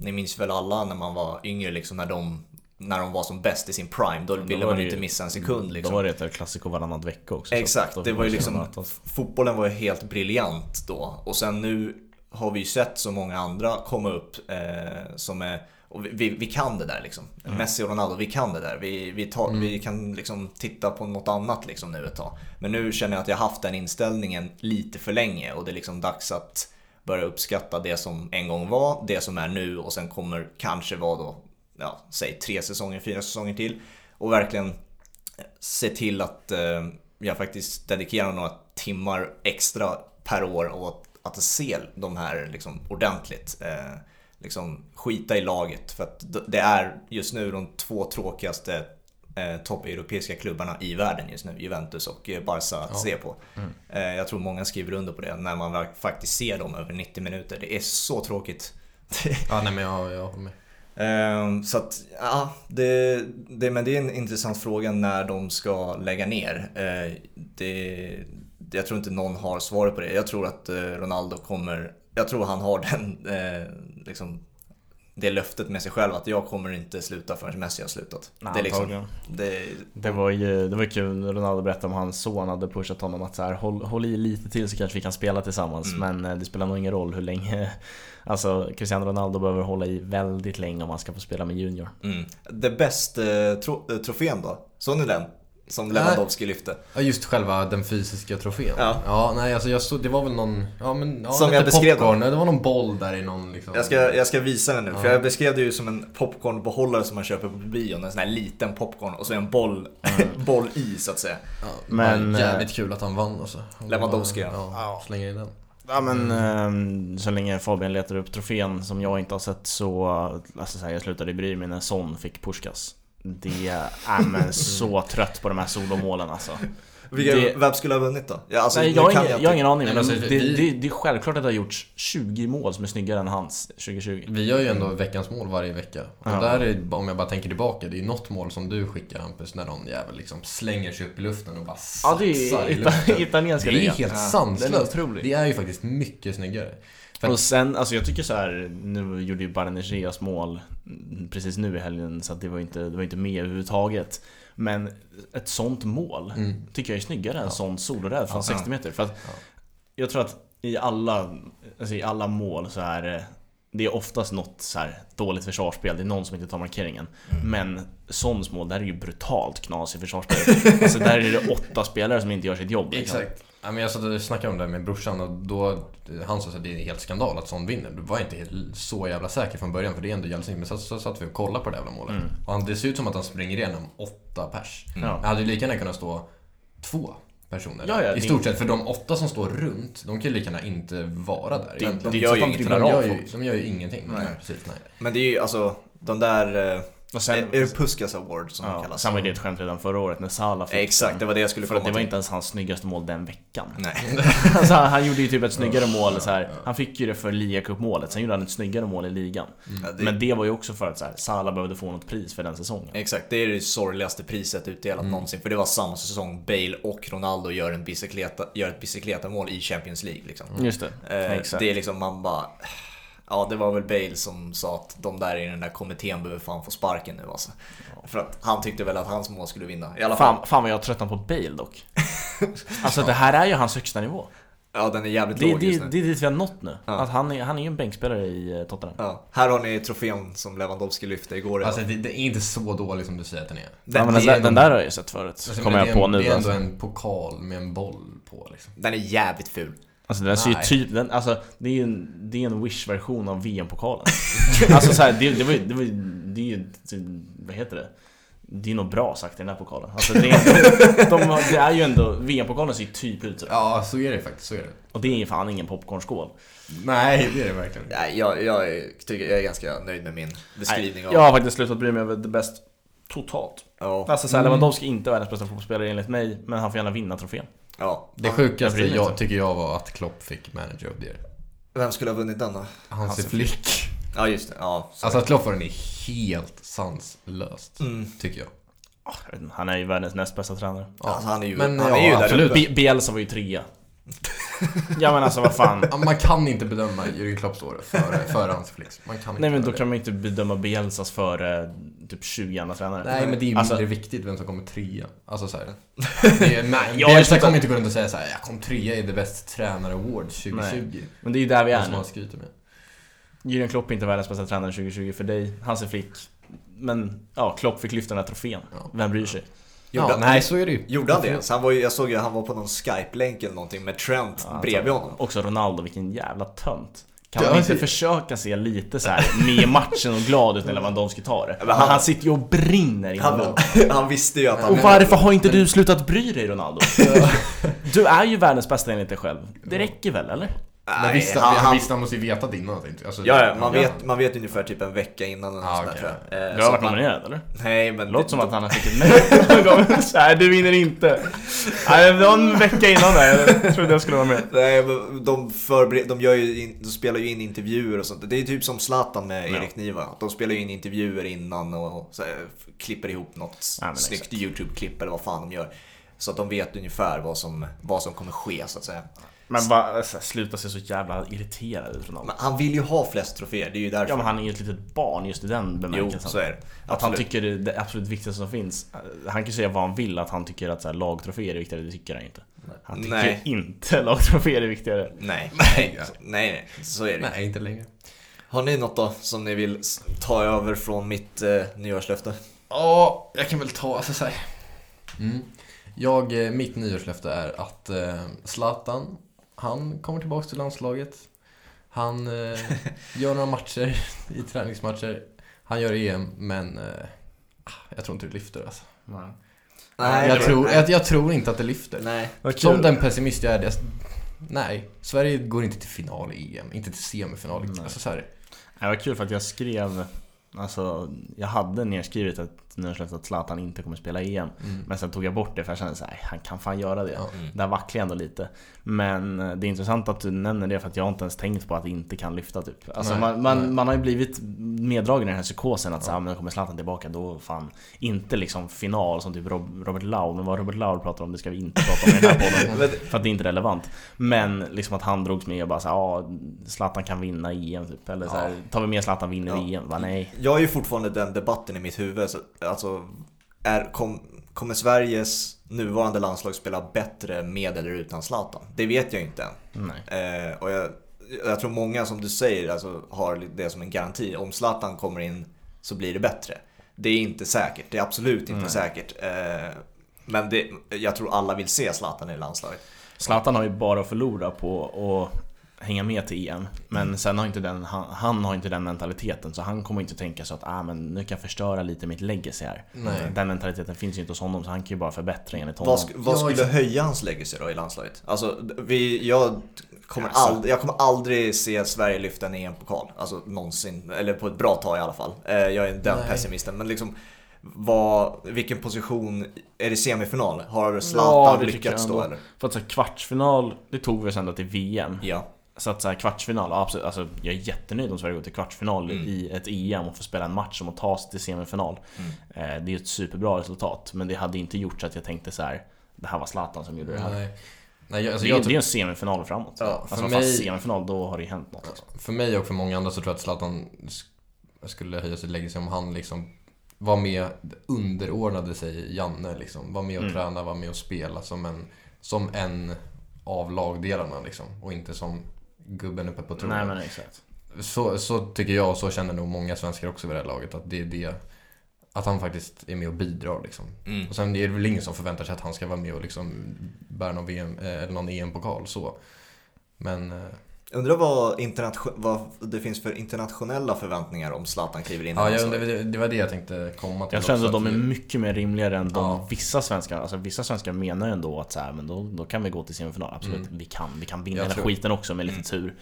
ni minns väl alla när man var yngre liksom när de när de var som bäst i sin prime, då ville man ju, inte missa en sekund. Liksom. Då var det ett klassiko varannat vecka också. Exakt, det var ju liksom, fotbollen var ju helt briljant då. Och sen nu har vi ju sett så många andra komma upp eh, som är och vi, vi, kan det där liksom. Mm. Messi och Ronaldo, vi kan det där. Vi, vi, tar, mm. vi kan liksom titta på något annat liksom nu ett tag. Men nu känner jag att jag haft den inställningen lite för länge och det är liksom dags att börja uppskatta det som en gång var, det som är nu och sen kommer kanske vara då, ja, säg tre säsonger, fyra säsonger till. Och verkligen eh, se till att eh, jag faktiskt dedikerar några timmar extra per år åt att se de här liksom ordentligt. Eh, liksom skita i laget. För att det är just nu de två tråkigaste eh, toppeuropeiska klubbarna i världen just nu. Juventus och eh, Barca att ja. se på. Mm. Eh, jag tror många skriver under på det när man faktiskt ser dem över 90 minuter. Det är så tråkigt. ja, nej men jag, jag med. Eh, så att, ja, det, det, men det är en intressant fråga när de ska lägga ner. Eh, det, jag tror inte någon har svaret på det. Jag tror att eh, Ronaldo kommer jag tror han har den, eh, liksom, det löftet med sig själv att jag kommer inte sluta förrän Messi har slutat. Nej, det, är liksom, det, det, var ju det var kul, Ronaldo berättade om hans son hade pushat honom att så här, håll, håll i lite till så kanske vi kan spela tillsammans. Mm. Men eh, det spelar nog ingen roll hur länge Alltså Cristiano Ronaldo behöver hålla i väldigt länge om han ska få spela med Junior. Mm. Det bästa eh, tro, eh, trofén då? Såg ni den? Som Lewandowski lyfte. Ja, just själva den fysiska trofén. Ja. ja nej, alltså jag såg, det var väl någon, ja men, ja, Som jag beskrev popcorn. Det var någon boll där i någon liksom. Jag ska, jag ska visa den nu, för Ja. jag beskrev det ju som en popcornbehållare som man köper på bion. En sån här liten popcorn och så en boll, boll i så att säga. Ja, Men, men, jävligt kul att han vann alltså. Han Lewandowski, bara, ja. ja. Slänger in den. Ja men ehm, så länge Fabian letar upp trofén som jag inte har sett så, alltså så här, jag slutade bry mig när Son fick Puskas. Det är men så trött på de här solomålen alltså. Vilka, Det- Vem skulle ha vunnit då? Ja, alltså, Nej, jag, har kan ingen, inte- jag har ingen aning, Nej, men men det, alltså, vi- det, det är självklart att det har gjorts 20 mål som är snyggare än hans 2020. Vi gör ju ändå veckans mål varje vecka. Och Ja. där är, om jag bara tänker tillbaka, det är något mål som du skickar Hampus, när någon jävel liksom slänger sig upp i luften och bara Ja satsar det i är ita- luften. italienska Det är helt Ja, sanslöst. Det är ju faktiskt mycket snyggare. Och sen, alltså jag tycker så här, nu gjorde ju Barnegeas mål precis nu i helgen så att det var inte, det var inte med överhuvudtaget. Men ett sånt mål Mm. tycker jag är snyggare än Ja. sån solorädd från Ja. 60 meter. För att Ja. jag tror att i alla, alltså i alla mål så är det det är oftast något så dåligt försvarsspel, det är någon som inte tar markeringen. Mm. Men Sons mål, där är ju brutalt knas i försvarsspel. alltså där är det åtta spelare som inte gör sitt jobb. liksom. Exakt. Ja, men jag satt och snackade om det med brorsan och då, han sa att det är helt skandal att sån vinner. Du var inte helt, så jävla säker från början för det är ändå jävligt snyggt. Men så, så satt vi och kollade på det jävla målet. Mm. Och han, det ser ut som att han springer igenom åtta pers. Ja. Det hade ju lika gärna kunnat stå två personer Ja, ja, I stort sett, för de åtta som står runt, de kan ju lika gärna inte vara där. Det- det gör ju att de ingenting. dribblar de, gör ju, de gör ju ingenting. Nej. Nej. Precis, nej. Men det är ju alltså, de där... Och sen, är det Puskas Award som ja, kallas? sen var det ett skämt redan förra året när Salah fick Exakt, det var det jag skulle För att det var inte ens hans snyggaste mål den veckan. Nej. alltså, han, han gjorde ju typ ett snyggare mål så här. Han fick ju det för ligacupmålet, sen gjorde han ett snyggare mål i ligan. Ja, det, Men det var ju också för att så här, Salah behövde få något pris för den säsongen. Exakt, det är det sorgligaste priset utdelat Mm. någonsin. För det var samma säsong Bale och Ronaldo gör, en bicykleta, gör ett bicicleta-mål i Champions League. Liksom. Just det, Eh, exakt. det är liksom, man bara... Ja, det var väl Bale som sa att de där i den där kommittén behöver fan få sparken nu alltså. För att han tyckte väl att hans mål skulle vinna. I alla fall. Fan, fan vad jag tröttnar på Bale dock. alltså det här är ju hans högsta nivå. Ja, den är jävligt Det, låg det, just det nu. är dit vi har nått nu. Ja. Att han, är, han är ju en bänkspelare i eh, Tottenham. Ja. Här har ni trofén som Lewandowski lyfte igår. Alltså det, det är inte så dålig som du säger att den är. ja, men den, är, där, den där har jag ju sett förut, Alltså, kommer jag det på en- nu Det är alltså. ändå en pokal med en boll på liksom. den är jävligt ful. Alltså den ser ju Nej. typ, den, alltså det är ju en, det är en Wish-version av VM-pokalen Alltså såhär, det, det var ju, det var det är ju, vad heter det? Det är nog bra sagt i den här pokalen Alltså det är, de, det är ju ändå, VM-pokalen ser ju typ ut så Ja, så är det faktiskt. Så är det. Och det är ju fan ingen popcornskål Nej, det är det verkligen. Nej, jag, jag, är- tycker, jag är ganska nöjd med min beskrivning av... Jag har faktiskt slutat bry mig över The Best totalt Ja. Alltså såhär, Lewandowski är inte världens bästa fotbollsspelare enligt mig Men han får gärna vinna trofén ja. Det jag sjukaste jag, inte. tycker jag var att Klopp fick manager of the year. Vem skulle ha vunnit den då? Hansi Hansi Flick. Ja, just det. Ja, så. Alltså att Klopp får den är helt sanslöst. Mm. Tycker jag. Jag Han är ju världens näst bästa tränare Alltså, han är ju, Men, han ja, är ju där uppe. Bi- Bielsa var ju trea Ja men alltså vad fan Man kan inte bedöma Jürgen Klopps år före, före Hansi Flick. Man kan inte Nej men då göra kan man inte bedöma Bielsas före typ 20 andra tränare. det. Nej men det är ju Alltså- mindre viktigt vem som kommer trea. Alltså såhär. Det är, nej, Ja, Bielsa det. kommer inte gå runt och säga såhär, jag kom trea i The Best Tränare Award 2020. Men det är ju där vi Det är nu. med. Jürgen Klopp är inte världens bästa tränare 2020 för dig, Hansi Flick. Men ja, Klopp fick lyfta den här trofén. Ja. Vem bryr sig? Gjorde Ja, nej så är det ju. Gjorde han det? Så han var ju, jag såg ju han var på någon Skype-länk eller någonting med Trent Ja, bredvid alltså, honom. Också Ronaldo, vilken jävla tönt. Kan man inte försöka se lite så här med i matchen och glad ut när Lewandowski tar det? Men han- han, sitter ju och brinner inombords. Han, han visste ju att han... Och varför har inte du slutat bry dig Ronaldo? Du är ju världens bästa enligt dig själv. Det räcker väl eller? Men Nej, visst, han, han, han måste ju vetat innan. tänkte jag. Alltså, ja, ja, man vet, man vet ungefär typ en vecka innan Ah, sånt där, okej. tror jag. Eh, Du har varit man- nominerad eller? Nej men... Det låter som att han har ett mejl så här, du vinner inte. Nej, det var en vecka innan där, jag trodde jag skulle vara med. Nej, men de, förbered, de, gör ju in, de spelar ju in intervjuer och sånt. Det är typ som Zlatan med Ja. Erik Niva. De spelar ju in intervjuer innan och, så här, klipper ihop något Ja, snyggt exakt. YouTube-klipp eller vad fan de gör. Så att de vet ungefär vad som, vad som kommer ske så att säga. Men bara så här, sluta se så jävla irriterad ut Ronaldo. Men han vill ju ha flest troféer, det är ju därför. Ja men han är ju ett litet barn just i den jo, bemärkelsen. så är det. Att han Absolut. tycker det är det absolut viktigaste som finns. Han kan ju säga vad han vill, att han tycker att så här, lagtroféer är viktigare, det tycker han inte. Han tycker Nej. inte lagtroféer är viktigare. Nej. Nej, nej, nej, så är det. Nej, inte längre. Har ni något då som ni vill ta över från mitt eh, nyårslöfte? Ja, jag kan väl ta, alltså såhär. Mm. Jag, eh, mitt nyårslöfte är att eh, Zlatan, han kommer tillbaka till landslaget. Han eh, gör några matcher i träningsmatcher. Han gör EM, men eh, jag tror inte det lyfter alltså. Nej. Nej, jag, det- tror, jag, jag tror inte att det lyfter. Nej. Som den pessimist jag är, det, nej. Sverige går inte till final i EM, inte till semifinal. Nej. Alltså, så här, Det var kul för att jag skrev Alltså, jag hade nedskrivet att nyårslöfte att Zlatan inte kommer spela EM mm. Men sen tog jag bort det för jag kände såhär, han kan fan göra det. Mm. Där vacklar jag ändå lite Men eh, det är intressant att du nämner det för att jag har inte ens tänkt på att det inte kan lyfta typ Alltså Nej, man, man, nej. man har ju blivit meddragen i den här psykosen att ja. men kommer Zlatan tillbaka då fan Inte liksom final som typ Rob- Robert Laul, men vad Robert Laul pratar om det ska vi inte prata om i den här podden För att det är inte relevant Men liksom att han drogs med och bara såhär, ja Zlatan kan vinna EM typ Eller så här, tar vi med Zlatan vinner Ja. EM? Va, nej Jag är ju fortfarande den debatten i mitt huvud. Så, alltså, är, kom, kommer Sveriges nuvarande landslag spela bättre med eller utan Zlatan? Det vet jag inte än. Eh, och jag, jag tror många som du säger alltså, har det som en garanti. Om Zlatan kommer in så blir det bättre. Det är inte säkert. Det är absolut inte Nej. säkert. Eh, men det, jag tror alla vill se Zlatan i landslaget. Zlatan har ju bara att förlora på att hänga med till EM Men sen har inte den, han, han har inte den mentaliteten så han kommer inte tänka så att ah, men nu kan jag förstöra lite mitt legacy här Nej. Den mentaliteten finns ju inte hos honom så han kan ju bara förbättra enligt honom Vad, sk- vad Ja, skulle höja hans legacy då i landslaget? Alltså, vi, jag, kommer Alltså. ald- jag kommer aldrig se Sverige lyfta en EM-pokal. Alltså någonsin. Eller på ett bra tag i alla fall. Eh, jag är den Nej. pessimisten. Men liksom, vad, vilken position, är det semifinal? Har Ja, Zlatan det tycker lyckats då ändå. eller? För att så kvartsfinal, det tog vi oss ända till VM Ja. Så att så här, kvartsfinal, absolut, alltså, jag är jättenöjd om Sverige går till kvartsfinal Mm. i ett EM och får spela en match om att ta sig till semifinal Mm. eh, Det är ett superbra resultat Men det hade inte gjort så att jag tänkte så här. Det här var Zlatan som gjorde det här Nej. Nej, jag, alltså, det, är, det är en semifinal och framåt. Ja, alltså, för fast mig- semifinal, då har det ju hänt något. Alltså. för mig och för många andra så tror jag att Zlatan sk- skulle höja sitt legacy om han liksom var med, underordnade sig Janne liksom. Var med och Mm. träna, var med och spela som en, som en av lagdelarna liksom. Och inte som gubben uppe på tronen. Nej men exakt. Så, så tycker jag och så känner nog många svenskar också vid det här laget. Att det är det. Att han faktiskt är med och bidrar liksom. Mm. Och sen är det väl ingen som förväntar sig att han ska vara med och liksom bära någon, VM, eh, eller någon EM-pokal så. Men eh, Undrar vad, vad det finns för internationella förväntningar om Zlatan kliver in i ja, jag, det, det var det jag tänkte komma till Jag känner att de är mycket mer rimligare än de Ja. vissa svenskar. Alltså vissa svenskar menar ju ändå att så här, men då, då kan vi gå till semifinal. Absolut, Mm. vi kan. Vi kan vinna hela skiten också med lite Mm. tur.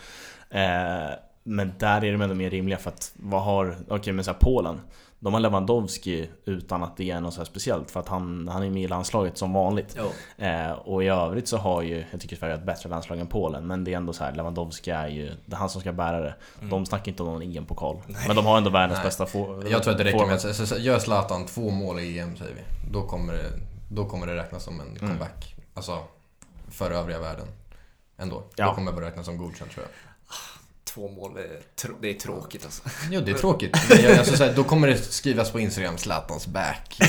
Eh, men där är de ändå mer rimliga för att vad har, okej men så här, Polen. De har Lewandowski utan att det är något så speciellt för att han, han är med i landslaget som vanligt. Eh, och i övrigt så har ju, jag tycker Sverige har ett bättre landslag än Polen Men det är ändå så här, Lewandowski är ju, det är han som ska bära det Mm. De snackar inte om någon EM-pokal Men de har ändå världens Nej. bästa få, Jag tror att det räcker med att gör Zlatan två mål i EM säger vi. Då kommer det, då kommer det räknas som en comeback. Alltså, för övriga världen. Ändå. Ja. Då kommer det bara räknas som godkänt tror jag. Två mål, är tr- det är tråkigt alltså. Jo, det är tråkigt. Men jag, alltså, så här, då kommer det skrivas på Instagram, Zlatans back.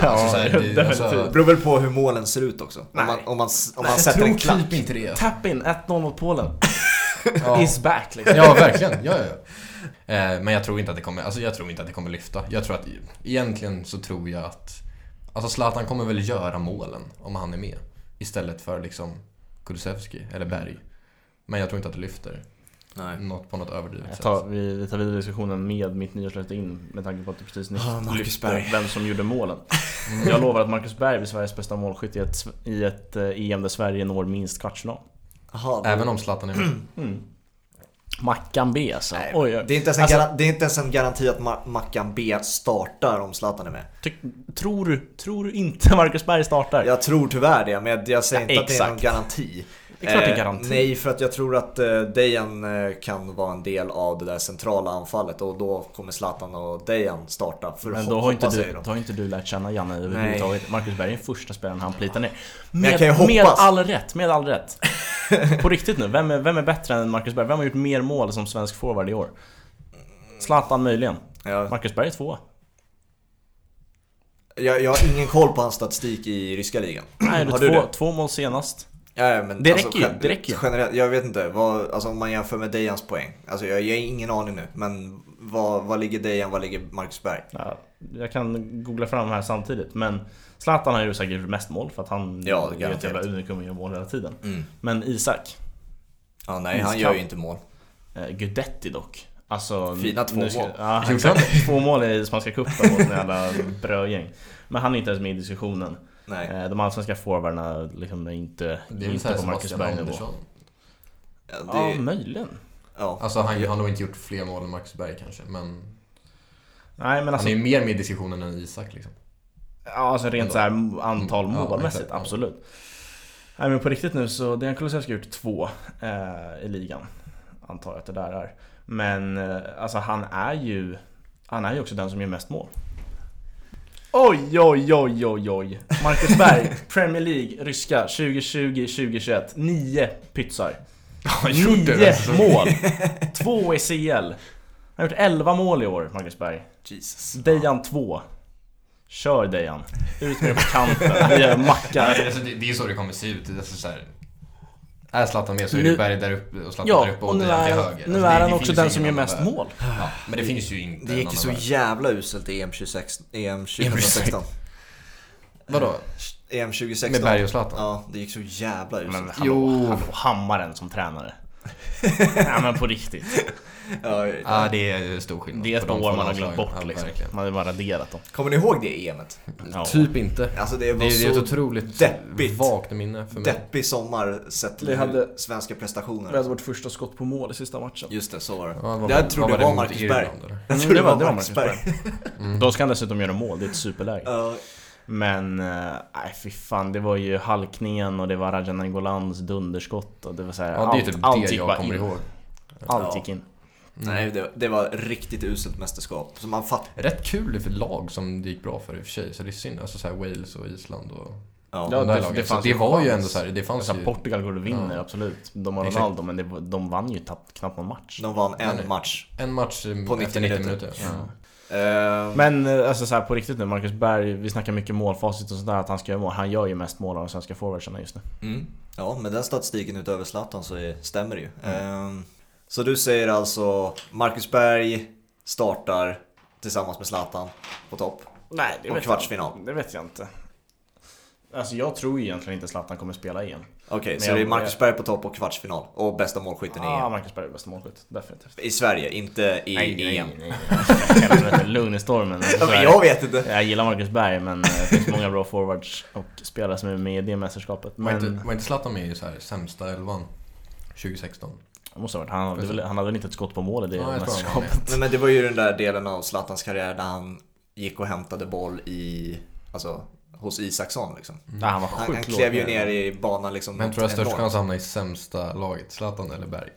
Alltså, här, beror väl på hur målen ser ut också. Om Nej. man, om man, om man jag sätter en klack. typ inte det. Tap in 1-0 mot Polen Ja. Is back liksom Ja, verkligen. Ja, ja, ja. Eh, men jag tror inte att det kommer, alltså jag tror inte att det kommer lyfta. Jag tror att, egentligen så tror jag att, alltså Zlatan kommer väl göra målen om han är med. Istället för liksom Kulusevski eller Berg. Men jag tror inte att det lyfter Nej. något på något överdrivet Jag sätt. vi vi tar vidare diskussionen med mitt nyårslöfte in med tanke på att du precis nyss Marcus lyfte Berg. vem som gjorde målen Mm. Jag lovar att Marcus Berg blir Sveriges bästa målskytt i ett, i ett eh, EM där Sverige når minst kvartsfinal då- Även om Zlatan är med. mm. Mackan B alltså. Nej, Oj, det, är inte ens en Alltså- garan- det är inte ens en garanti att Ma- Mackan B startar om Zlatan är med. Tror, du, tror du inte Marcus Berg startar? Jag tror tyvärr det, men jag säger Ja, inte att det är någon exakt. garanti. Det är klart det är Eh, garanti. Nej, för att jag tror att eh, Dejan eh, kan vara en del av det där centrala anfallet och då kommer Zlatan och Dejan starta. För Men då har, inte du, då. har inte du lärt känna Janne överhuvudtaget. Marcus Berg är den första spelaren han plitar ner. Med, med all rätt, med all rätt. På riktigt nu, vem är, vem är bättre än Marcus Berg? Vem har gjort mer mål som svensk forward i år? Zlatan möjligen. Ja, Marcus Berg är tvåa. jag, jag har ingen koll på hans statistik i ryska ligan. Nej, har du två, det? två mål senast. Ja, men Det alltså, räcker ju, det räcker. Generellt, jag vet inte, vad, alltså om man jämför med Dejans poäng. Alltså jag, jag har ingen aning nu, men vad, vad ligger Dejan, vad ligger Marcus Berg? Ja, jag kan googla fram här samtidigt men Zlatan har ju säkert gjort mest mål för att han Ja, är ett jävla unikum och gör mål hela tiden. Mm. Men Isak, Ja, nej, han gör ju inte mål. eh, Gudetti dock. Alltså, Fina två ska- mål. Ja. Två mål i Spanska cupen mot en jävla brödgäng. Men han är inte ens med i diskussionen. Nej. Eh, De allsvenska forwardarna liksom är inte, Det är inte på Marcus Berg-nivå. Ja, Ja, det, möjligen. ja. Alltså han har nog inte gjort fler mål än Max Berg kanske, men Nej men alltså, han är ju mer med i diskussionen än Isak liksom. ja, alltså rent så här antal Mm, ja, målmässigt, ja. absolut. Nej men på riktigt nu så, Dejan Kulusevski har gjort två eh, i ligan. Antar jag att det där är. Men eh, alltså han är ju, han är ju också den som gör mest mål. Oj, oj, oj, oj, oj. Marcus Berg, Premier League, ryska, 2020-2021. Nio pytsar. Nio mål! Två i CL. Han har gjort 11 mål i år, Marcus Berg. Jesus. Dejan 2. Kör Dejan. Ut med det på kanten. Vi gör macka. Alltså, det, det är så det kommer se ut. Alltså, så här, är Zlatan med så är Nu- det Berg där uppe och Zlatan Ja, där uppe och och nu Dejan till är, höger. nu Alltså, är det- han det också finns den som gör mest mål. Ja, men det finns ju inte Det gick ju så väg. jävla uselt i EM 26, EM 2016. Vadå? EM 2016. Med Berg och Zlatan? Ja, det gick så jävla uselt. Men han, Jo. Hammaren som tränare. ja men på riktigt. Ja, Ja, det är stor skillnad. Det är ett de år man har glömt bort Ja, liksom. verkligen. Man har bara raderat dem. Kommer ni ihåg det EMet? Ja. Typ inte. Alltså det Det var är, det är ett så otroligt deppigt. vagt minne för mig. deppig sommar sett till Vi hade- svenska prestationer. Vi hade vårt första skott på mål i sista matchen. Just det, så var det. Ja, vad- jag vad tror det var Marcus Berg. Jag Mm, tror det det var- det Marcus Berg. Då ska han dessutom göra mål, det är ett superläge. Men, eh, nej fy fan, det var ju halkningen och det var Raja Nangolans dunderskott och det var så här, Ja, det är ju typ allt det jag kommer in. ihåg. Allt Ja. gick in. Nej, det, det var riktigt uselt mästerskap. Så man fatt... Rätt kul det för lag som det gick bra för i och för sig. Så det är synd. Alltså så här Wales och Island och Ja. Det- det fanns det var ju ändå så här, det fanns Alltså, ju... Portugal går och vinner, Ja. absolut. De har. Ronaldo, men det, de vann ju knappt, knappt någon match. De vann en match. En match På efter 90 90 minuter. minuter. Ja. Eh, Men eh, alltså så här, på riktigt nu, Marcus Berg, vi snackar mycket målfacit och sådär, att han ska göra mål. Han gör ju mest mål av de svenska forwardsarna just nu. mm. Ja, med den statistiken utöver Zlatan så är, stämmer det ju. Mm. Eh, så du säger alltså Marcus Berg startar tillsammans med Zlatan på topp. Nej, det Och vet kvartsfinal. Jag, det vet jag inte. Alltså jag tror egentligen inte Zlatan kommer spela igen. Okej, Men så jag- det är Marcus Berg på topp och kvartsfinal. Och bästa målskytten i Ja, EM. Marcus Berg är bästa målskytt, definitivt. I Sverige, inte i nej, EM. nej, nej. nej. Lugn i stormen. Ja, jag vet inte. Jag gillar Marcus Berg, men eh, det finns många bra forwards och spelare som är med i det mästerskapet. Var, Men inte, var inte Zlatan med i så här sämsta elvan 2016? det måste ha varit, han, hade väl, han hade väl inte ett skott på mål i det Ja, mästerskapet? Nej, men det var ju den där delen av Zlatans karriär där han gick och hämtade boll i, alltså, hos Isaksson liksom. Nej, han var Han, sjukt han klev ju ner i banan liksom. Men något tror jag störst enormt. chans att hamna i sämsta laget? Zlatan eller Berg?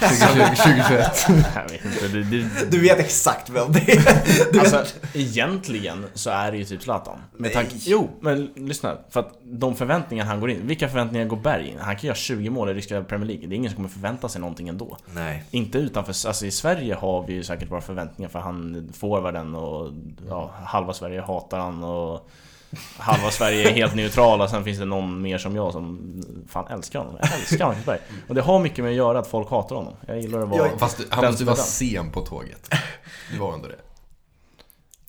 2020, 2021. Jag vet inte, det, det, Du vet exakt vem det är. Du Alltså vet. egentligen så är det ju typ Zlatan. Med tanke, jo, men lyssna. För att de förväntningar han går in Vilka förväntningar går Berg in? Han kan göra 20 mål i ryska Premier League. Det är ingen som kommer förvänta sig någonting ändå. Nej. Inte utanför, alltså i Sverige har vi ju säkert våra förväntningar för han forwarden och ja, halva Sverige hatar han och halva Sverige är helt neutrala, sen finns det någon mer som jag som fan älskar honom. Jag älskar Marcus Berg. Och det har mycket med att göra att folk hatar honom. Jag gillar att vara... Jag- Fast du- han måste vara sen på tåget. Du var ändå det.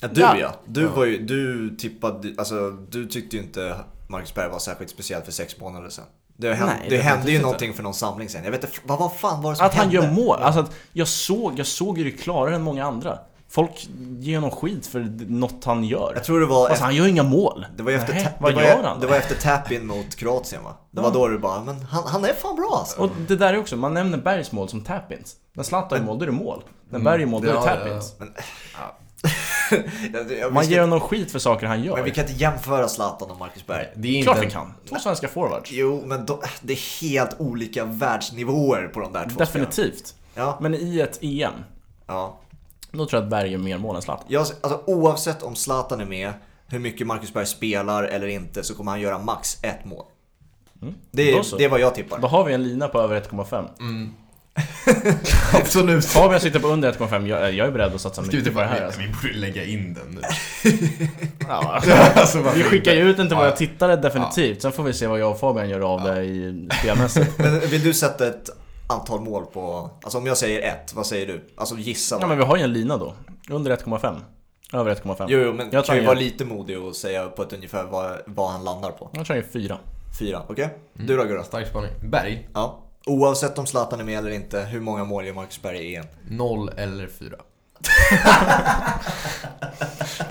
Ja, du Ja. ja. Du var ju, du tippade, alltså du tyckte ju inte Marcus Berg var särskilt speciell för sex månader sedan. Det, hände, Nej, det det hände ju någonting för någon samling sen. Jag vet inte, vad, vad fan var det som Att han hände? gör mål. Alltså att jag såg, jag såg ju det klarare än många andra. Folk ger honom skit för något han gör. Jag tror det var, Alltså han gör inga mål. det var efter, Nej, ta- vad det var, gör han? Det var efter tap-in mot Kroatien va? Det var då du bara, men han, han är fan bra alltså. Och det där är också, man nämner Bergs mål som tap-ins. När Zlatan gör mål, då är det mål. När Berg gör mål, då är det Ja, ja, tap-ins. Man ger honom skit för saker han gör. Men vi kan inte jämföra Zlatan och Marcus Berg. Det är inte Klart vi kan. Två svenska forwards. Jo, men då, det är helt olika världsnivåer på de där två. Definitivt. Ja, Men i ett EM, ja. Då tror jag att Berg gör mer mål än Zlatan. Jag, alltså, oavsett om Zlatan är med, hur mycket Marcus Berg spelar eller inte, så kommer han göra max ett mål. Det, Då är, det är vad jag tippar. Då har vi en lina på över 1,5. Absolut. Har vi en sitter på under 1,5, jag, jag är beredd att satsa mycket typ på det här. Alltså. vi borde lägga in den nu. Ja, alltså, vi skickar ju inte? ut den till våra tittare definitivt, sen får vi se vad jag och Fabian gör av det i spelmässigt. Men vill du sätta ett antal mål på... Alltså om jag säger ett, vad säger du? Alltså gissa. Ja men vi har ju en lina då. Under 1,5. Över 1,5. Jo, jo, men Jag kan ju vara lite modig och säga på ett ungefär vad, vad han landar på. Jag tror jag är 4. Fyra, okej? Mm. Du då Gurra? Stark spaning. Berg, Ja. Oavsett om Zlatan är med eller inte, hur många mål gör Marcus Berg i EM? 0 eller 4.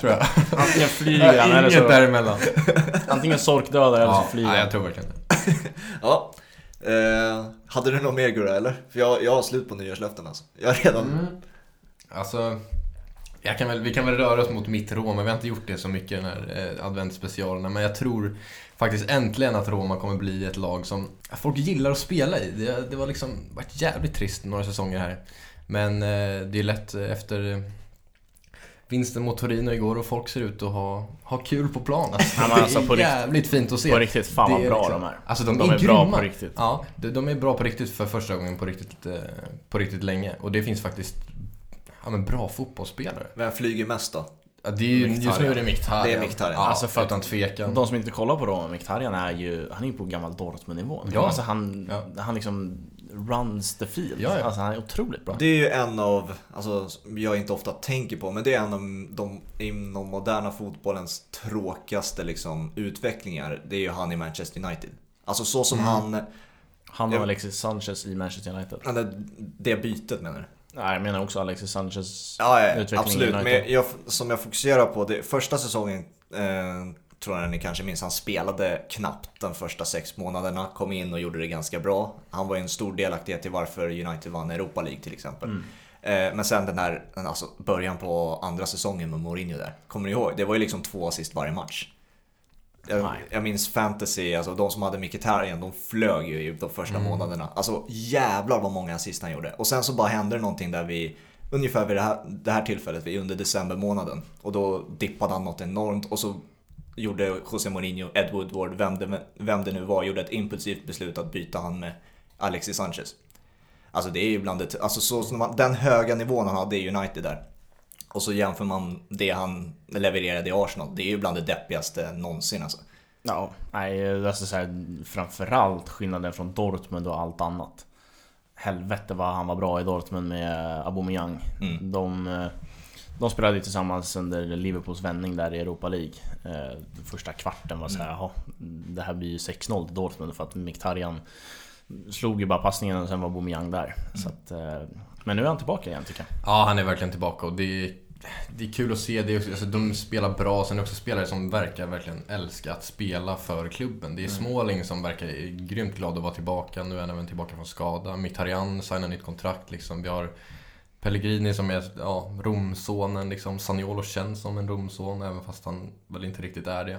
Tror jag. Antingen flyger han eller Inget så... däremellan. Antingen sorkdödar eller så Ja, flyger nej, han. jag tror verkligen det. Ja. Eh, hade du något mer Gurra eller? För jag, jag har slut på nyårslöften alltså. Jag har redan... Mm. Alltså, jag kan väl, vi kan väl röra oss mot mitt Roma. Vi har inte gjort det så mycket i den här eh, adventsspecialen. Men jag tror faktiskt äntligen att Roma kommer bli ett lag som folk gillar att spela i. Det, det var liksom varit jävligt trist några säsonger här. Men eh, det är lätt eh, efter eh, vinsten mot Torino igår och folk ser ut att ha, ha kul på plan. Alltså, Ja, alltså, det är jävligt fint att se. På riktigt, fan vad bra liksom- de är. Alltså de, De är, är bra på riktigt. Ja, de, de är bra på riktigt för första gången på riktigt, eh, på riktigt länge. Och det finns faktiskt ja, men bra fotbollsspelare. Vem flyger mest då? Ja, det är ju, just nu är det Mkhitaryan. Det är Mkhitaryan. Ja, Alltså, för utan tvekan. De som inte kollar på Roma, Mkhitaryan är ju, han är ju på gammal Dortmund-nivå. Ja. Alltså han, Ja. han liksom runs the field. Ja, ja. Alltså han är otroligt bra. Det är ju en av, alltså jag inte ofta tänker på, men det är en av de inom moderna fotbollens tråkigaste liksom, utvecklingar. Det är ju han i Manchester United. Alltså så som han, Han och Ja. Alexis Sanchez i Manchester United. eller det bytet menar du? Nej, jag menar också Alexis Sanchez Ja, ja utveckling i absolut. United. Men jag, som jag fokuserar på, det, första säsongen eh, tror jag ni kanske minns, han spelade knappt de första sex månaderna. Kom in och gjorde det ganska bra. Han var ju en stor delaktighet till varför United vann Europa League till exempel. Mm. Eh, men sen den här, alltså början på andra säsongen med Mourinho där. Kommer ni ihåg? Det var ju liksom två assist varje match. Jag, jag minns fantasy, alltså de som hade Mkhitaryan, de flög ju i de första Mm. månaderna. Alltså jävlar vad många assist han gjorde. Och sen så bara hände det någonting där vi, ungefär vid det här, det här tillfället, vi under december månaden. Och då dippade han något enormt och så gjorde José Mourinho, Ed Woodward, vem det, vem det nu var, gjorde ett impulsivt beslut att byta han med Alexis Sanchez. Alltså det är ju bland det, alltså så man, den höga nivån han hade i United där. Och så jämför man det han levererade i Arsenal. Det är ju bland det deppigaste någonsin alltså. Ja, nej, alltså så här, framförallt skillnaden från Dortmund och allt annat. Helvete vad han var bra i Dortmund med Aubameyang. Mm. De, eh, de spelade ju tillsammans under Liverpools vändning där i Europa League. Eh, Första kvarten var så här, jaha, det här blir ju 6-0 till Dortmund för att Mkhitaryan slog ju bara passningen och sen var Aubameyang där. Så att, eh, men nu är han tillbaka igen tycker jag. Ja, han är verkligen tillbaka och det är, det är kul att se. Det är också, alltså, de spelar bra, sen är det också spelare som verkar verkligen älska att spela för klubben. Det är Småling som verkar grymt glad att vara tillbaka. Nu är han även tillbaka från skada. Mkhitaryan signar nytt kontrakt liksom. Vi har Pellegrini som är ja, Romsonen liksom. Saniolo känns som en Romson även fast han väl inte riktigt är det.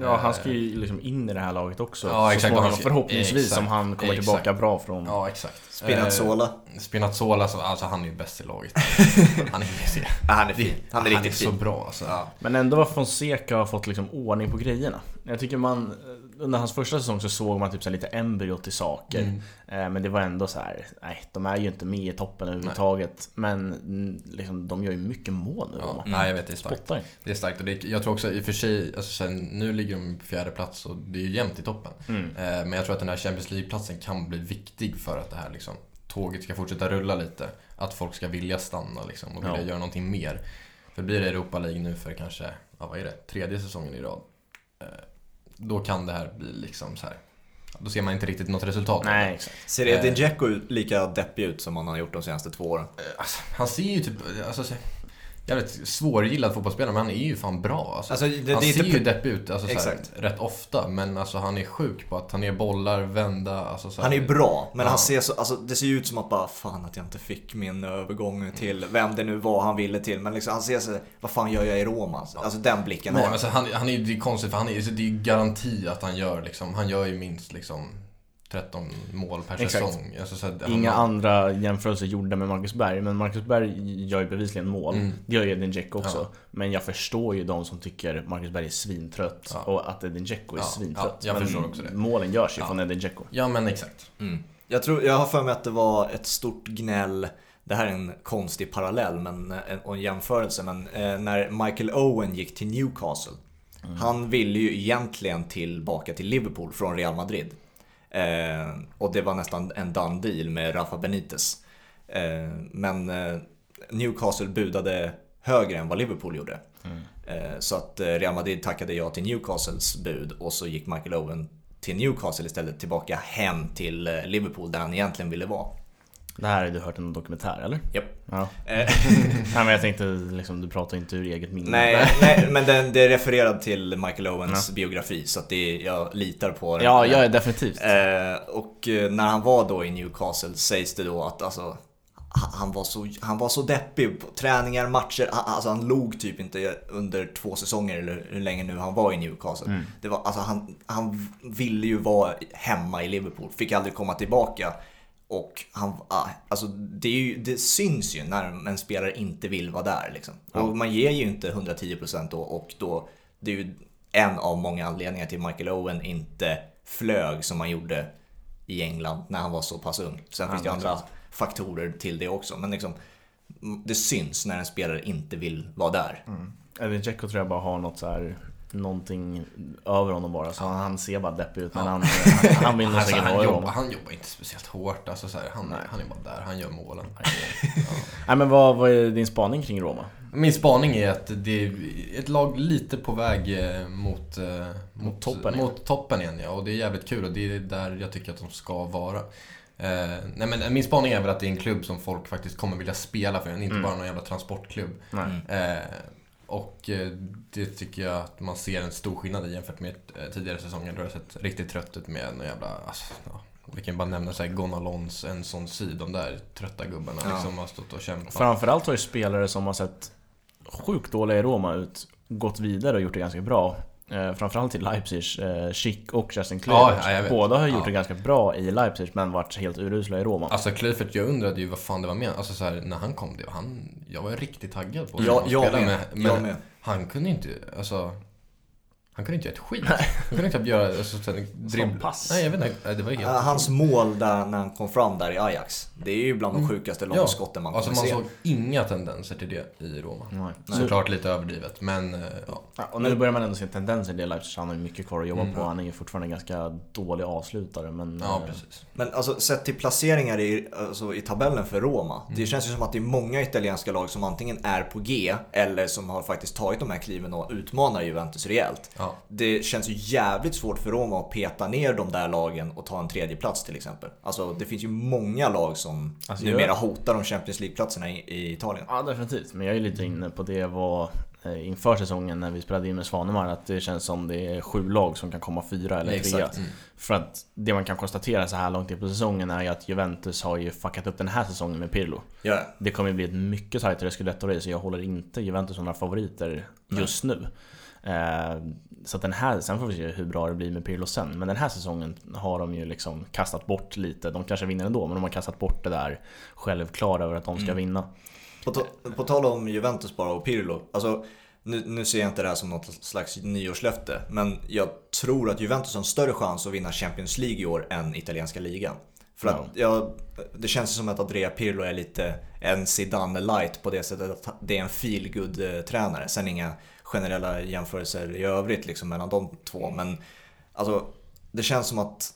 Ja, han ska ju liksom in i det här laget också. Ja, så exakt. småningom, förhoppningsvis exakt, om han kommer exakt. tillbaka bra från... Ja, exakt. Spinazzola. Eh, Spinazzola, så, alltså han är ju bäst i laget. Han är ju Ja, han är fin. Han är han är riktigt så fin. bra alltså. Men ändå var Fonseca har fått liksom ordning på grejerna. Jag tycker man, under hans första säsong så såg man typ så lite embryo till saker. Mm. Eh, Men det var ändå så här, nej de är ju inte med i toppen överhuvudtaget. Men mm, liksom, de gör ju mycket mål nu. Ja. Nej, jag vet, det är starkt. Spottar. Det är starkt och det, jag tror också i och för sig, alltså sen, nu ligger de på fjärde plats och det är ju jämnt i toppen. Mm. Eh, men jag tror att den här Champions League-platsen kan bli viktig för att det här liksom, tåget ska fortsätta rulla lite. Att folk ska vilja stanna liksom, och vilja Ja. göra någonting mer. För blir det Europa League nu för kanske, ja, vad är det, tredje säsongen i rad. Eh, då kan det här bli liksom så här. Då ser man inte riktigt något resultat. Nej, exakt. Ser Edin Dzeko lika deppig ut som han har gjort de senaste två åren? Eh, Alltså, han ser ju typ, alltså, så- jävligt svårgillad fotbollsspelare men han är ju fan bra alltså. Alltså, det, han det är ser inte... ju deppig ut alltså, såhär, rätt ofta men alltså, han är sjuk på att ta ner bollar, vända. Alltså, såhär. Han är bra, men Ja. han ser så, alltså, det ser ju ut som att bara fan att jag inte fick min övergång till vem det nu var han ville till. Men liksom, han ser så, vad fan gör jag i Roma? Alltså den blicken Nej, men han. alltså, han, han är ju det är konstigt för han är, det är ju garanti att han gör liksom, han gör ju minst liksom 13 mål per Exakt. säsong. Alltså, så att Inga andra jämförelser gjorda med Marcus Berg, men Marcus Berg gör ju bevisligen mål. Mm. Det gör ju Edin Dzeko också. Ja. Men jag förstår ju de som tycker Marcus Berg är svintrött Ja. och att Edin Dzeko är Ja, svintrött. ja, jag men förstår också det. målen görs ju Ja. från Edin Dzeko. Ja men exakt. Mm. Jag, tror, jag har för mig att det var ett stort gnäll det här är en konstig parallell men, en- och en jämförelse, men eh, när Michael Owen gick till Newcastle. Han ville ju egentligen tillbaka till Liverpool från Real Madrid. Eh, och det var nästan en done deal med Rafa Benitez. Eh, men eh, Newcastle budade högre än vad Liverpool gjorde. Mm. Eh, så att eh, Real Madrid tackade ja till Newcastles bud och så gick Michael Owen till Newcastle istället tillbaka hem till Liverpool där han egentligen ville vara. Det här har du hört i någon dokumentär eller? Japp. Ja. nej men jag tänkte liksom, du pratar inte ur eget minne. Nej, nej men den, det är refererat till Michael Owens ja. biografi så att det, jag litar på den. Ja, jag är definitivt. Eh, och när han var då i Newcastle sägs det då att alltså han var, så, han var så deppig på träningar, matcher. Alltså han log typ inte under två säsonger eller hur länge nu han var i Newcastle. Mm. Det var, alltså han, han ville ju vara hemma i Liverpool, fick aldrig komma tillbaka. Och han, alltså det, ju, det syns ju när en spelare inte vill vara där. Liksom. Ja. Och man ger ju inte 110% då och då, det är ju en av många anledningar till Michael Owen inte flög som han gjorde i England när han var så pass ung. Sen ja, finns det ju andra faktorer till det också. Men liksom, det syns när en spelare inte vill vara där. Mm. Edin Dzeko tror jag bara har något så här någonting över honom bara. Så han, ser bara deppig ut. Men ja. han, han vill nog alltså, säkert han, jobbar, han jobbar inte speciellt hårt. Alltså, så här, han, han är bara där, han gör målen. ja. Nej, men vad, vad är din spaning kring Roma? Min spaning är att det är ett lag lite på väg eh, mot, eh, mot, toppen, mot igen. toppen igen. Ja. Och det är jävligt kul och det är där jag tycker att de ska vara. Eh, nej men min spaning är väl att det är en klubb som folk faktiskt kommer vilja spela för, inte mm. bara någon jävla transportklubb. Eh, och eh, det tycker jag att man ser en stor skillnad i jämfört med eh, tidigare säsonger. Då har det sett riktigt trött ut med en jävla... Alltså, ja, vi kan bara nämna såhär Gonalons, en sån sid, de där trötta gubbarna ja. liksom har stått och kämpat. Framförallt har ju spelare som har sett sjukt dåliga i Roma ut gått vidare och gjort det ganska bra. Eh, framförallt i Leipzig, eh, Schick och Justin Kluivert. Ja, Båda har gjort ja. det ganska bra i Leipzig men varit helt urusla i Roma. Alltså Kluivert, jag undrade ju vad fan det var med. Alltså så här, när han kom, det, han, jag var riktigt taggad på att ja, spela med. med. Men jag med. han kunde inte, alltså han kunde inte göra ett skit. Han kunde inte göra alltså, dribbla. pass. Nej, jag vet inte. Det var helt Hans mål där när han kom fram där i Ajax. Det är ju bland de mm. sjukaste mm. långskotten man alltså, man se. Man såg inga tendenser till det i Roma. Nej. Såklart lite överdrivet, men eh, ja. ja. Och nu börjar man ändå se tendenser i det Leipzig. Han har ju mycket kvar att jobba mm. på. Han är ju fortfarande en ganska dålig avslutare. Men, ja, eh, precis. Men alltså sett till placeringar i, alltså, i tabellen för Roma. Mm. Det känns ju som att det är många italienska lag som antingen är på G eller som har faktiskt tagit de här kliven och utmanar Juventus rejält. Ja. Det känns ju jävligt svårt för Roma att peta ner de där lagen och ta en tredje plats till exempel. Alltså det finns ju många lag som alltså, numera jag... hotar de Champions League-platserna i, i, Italien. Ja definitivt, men jag är lite inne på det vad eh, inför säsongen när vi spelade in med Svanemar att det känns som det är sju lag som kan komma fyra eller trea. Mm. För att det man kan konstatera så här långt in på säsongen är ju att Juventus har ju fuckat upp den här säsongen med Pirlo. Ja. Det kommer bli ett mycket tajtare scudetto så jag håller inte Juventus som några favoriter just Nej. nu. Eh, så den här, sen får vi se hur bra det blir med Pirlo sen. Men den här säsongen har de ju liksom kastat bort lite. De kanske vinner ändå, men de har kastat bort det där självklara över att de ska mm. vinna. På, på tal om Juventus bara och Pirlo. Alltså, nu, nu, ser jag inte det här som något slags nyårslöfte. Men jag tror att Juventus har en större chans att vinna Champions League i år än italienska ligan. För att ja, det känns som att Andrea Pirlo är lite en Zidane light på det sättet att det är en feel eh, tränare Sen inga generella jämförelser i övrigt liksom mellan de två. Men alltså, det känns som att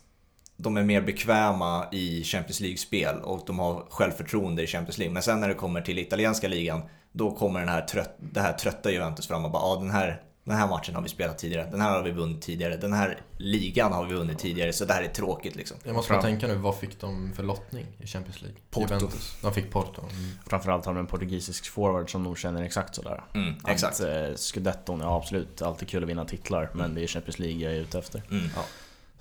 de är mer bekväma i Champions League-spel och de har självförtroende i Champions League. Men sen när det kommer till italienska ligan, då kommer den här trött, det här trötta Juventus fram och bara ah, den här den här matchen har vi spelat tidigare, den här har vi vunnit tidigare, den här ligan har vi vunnit tidigare, så det här är tråkigt liksom. Jag måste bara tänka nu, vad fick de för lottning i Champions League? Porto. Juventus. De fick Porto. Mm. Framförallt har de en portugisisk forward som nog känner exakt sådär. Mm, exakt. Att, eh, Scudetton, ja absolut, alltid kul att vinna titlar, men mm. det är Champions League jag är ute efter. Mm. Ja.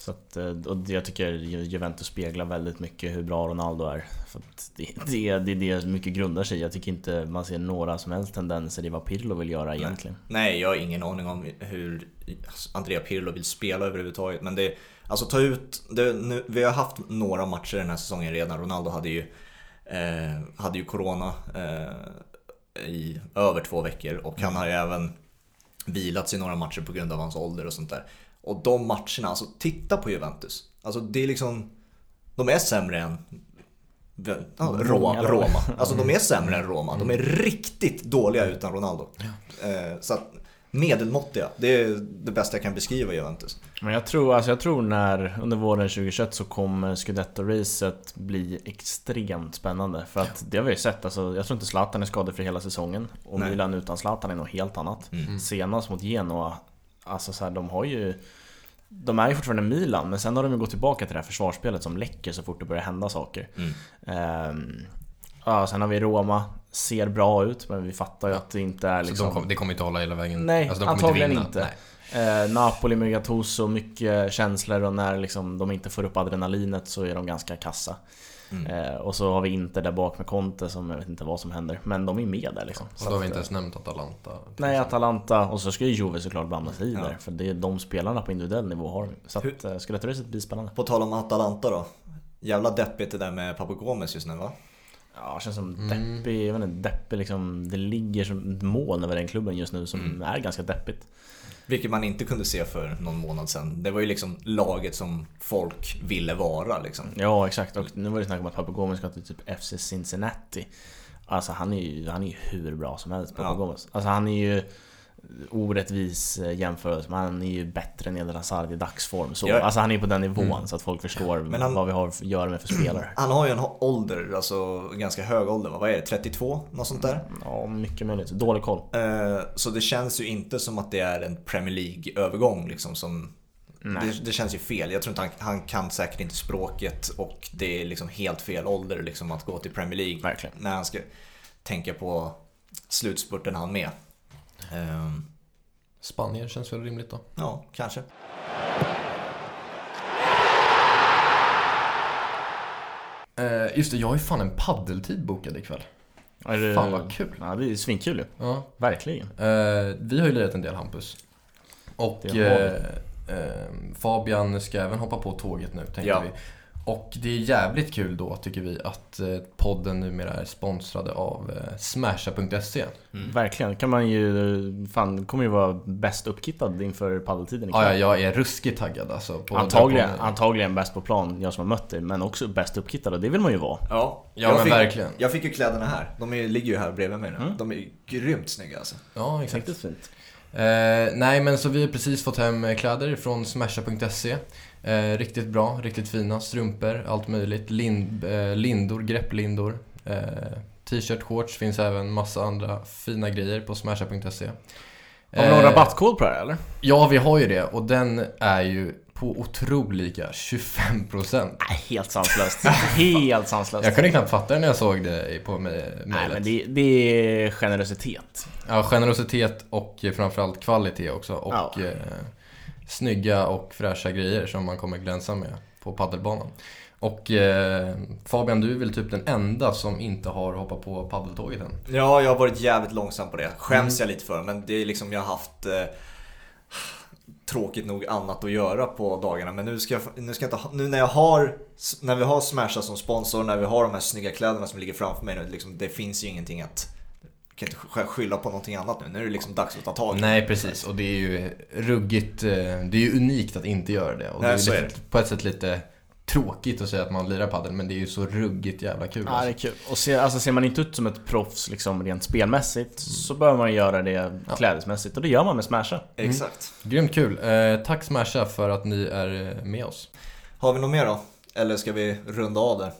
Så att, eh, och jag tycker Juventus speglar väldigt mycket hur bra Ronaldo är. För det, det, det är det mycket grundar sig Jag tycker inte man ser några som helst tendenser i vad Pirlo vill göra egentligen. Nej, jag har ingen aning om hur Andrea Pirlo vill spela överhuvudtaget. Men det, alltså ta ut, det, nu, vi har haft några matcher den här säsongen redan. Ronaldo hade ju, eh, hade ju Corona eh, i över två veckor och han har ju även vilats i några matcher på grund av hans ålder och sånt där. Och de matcherna, alltså titta på Juventus. Alltså det är liksom, de är sämre än ja, Roma. Roma. Alltså de är sämre än Roma. De är riktigt dåliga utan Ronaldo. Eh, så att, medelmåttiga. Det är det bästa jag kan beskriva Juventus. Men jag tror, alltså jag tror när under våren 2021 så kommer Scudetto-racet bli extremt spännande. För att det har vi ju sett, alltså, jag tror inte Zlatan är skadefri hela säsongen. Och Nej. Milan utan Zlatan är något helt annat. Mm. Senast mot Genoa, alltså så här, de har ju de är ju fortfarande Milan, men sen har de ju gått tillbaka till det här försvarsspelet som läcker så fort det börjar hända saker. Mm. Um, ja, sen har vi Roma, ser bra ut, men vi fattar ju att det inte är liksom... Så de kom, det kommer inte hålla hela vägen? Nej, alltså, de antagligen inte. inte. Eh, Napoli med Gattuso, mycket känslor och när liksom de inte får upp adrenalinet så är de ganska kassa. Mm. Eh, och så har vi inte där bak med Conte som jag vet inte vad som händer. Men de är med där liksom. Och då har vi inte ens nämnt Atalanta. Nej, Atalanta. Och så ska ju Juve såklart blanda sig i ja. där. För det är de spelarna på individuell nivå har. Så att, eh, skulle det bli spännande. På tal om Atalanta då. Jävla deppigt det där med Papu just nu va? Ja, känns som mm. deppig, jag vet inte, deppig liksom. Det ligger som ett moln över den klubben just nu som mm. är ganska deppigt. Vilket man inte kunde se för någon månad sedan. Det var ju liksom laget som folk ville vara liksom. Ja, exakt. Och nu var det snack om att Papagomes ska till typ FC Cincinnati. Alltså han är ju, han är ju hur bra som helst, Papagomes. Ja. Alltså han är ju orättvis eh, jämförelse, men han är ju bättre än Eden Hazard i dagsform. Så, ja. Alltså han är på den nivån mm. så att folk förstår han, vad vi har att göra med för spelare. Han har ju en ålder, alltså ganska hög ålder, vad är det? 32? Något sånt där? Ja, mycket möjligt. Dålig koll. Eh, så det känns ju inte som att det är en Premier League-övergång liksom som det, det, känns ju fel. Jag tror inte han, han, kan säkert inte språket och det är liksom helt fel ålder liksom att gå till Premier League. Verkligen. När han ska tänka på slutspurten han med. Um, Spanien känns väl rimligt då? Ja, kanske. Uh, just det, jag har ju fan en paddeltid bokad ikväll. Är det... Fan vad kul. Ja, det är svinkul ju. Ja. Verkligen. Uh, vi har ju lirat en del Hampus. Och uh, Fabian ska även hoppa på tåget nu, tänkte ja. vi. Och det är jävligt kul då tycker vi att eh, podden numera är sponsrade av eh, Smasha.se. Mm. Verkligen, kan man ju, fan, kommer ju vara bäst uppkittad inför paddeltiden ikväll. Ja, jag är ruskigt taggad alltså. På antagligen, antagligen bäst på plan, jag som har mött dig, men också bäst uppkittad och det vill man ju vara. Ja, ja men fick, verkligen. Jag fick ju kläderna här, de är, ligger ju här bredvid mig nu. Mm. De är grymt snygga alltså. Ja, exakt. Riktigt fint. Eh, nej men så vi har precis fått hem kläder från smasha.se. Eh, riktigt bra, riktigt fina strumpor, allt möjligt. Lind, eh, lindor, grepplindor. Eh, T-shirt, shorts, finns även massa andra fina grejer på smasha.se. Har vi någon eh, rabattkod på det här eller? Ja, vi har ju det och den är ju på otroliga 25%. Nej, helt sanslöst. helt sanslöst. Jag kunde knappt fatta det när jag såg det på mejlet. Nej, men det, det, är generositet. Ja, generositet och framförallt kvalitet också. Och ja. Snygga och fräscha grejer som man kommer glänsa med på paddelbanan. Och eh, Fabian, du är väl typ den enda som inte har hoppat på paddeltåget än? Ja, jag har varit jävligt långsam på det. Skäms mm. jag lite för, men det är liksom jag har haft eh, tråkigt nog annat att göra på dagarna. Men nu, ska jag, nu, ska jag inte, nu när jag har, när vi har Smasha som sponsor, när vi har de här snygga kläderna som ligger framför mig nu, liksom, det finns ju ingenting att kan inte skylla på någonting annat nu. Nu är det liksom dags att ta tag i Nej, precis. Och det är ju ruggigt. Eh, det är ju unikt att inte göra det. Och Nej, det är, lite, är på ett sätt lite tråkigt att säga att man lirar padel men det är ju så ruggigt jävla kul. Ja, det är kul. Och se, alltså, ser man inte ut som ett proffs liksom, rent spelmässigt mm. så bör man göra det ja. klädesmässigt. Och det gör man med Smasha. Mm. Exakt. Grymt kul. Eh, tack Smasha för att ni är eh, med oss. Har vi något mer då? Eller ska vi runda av där?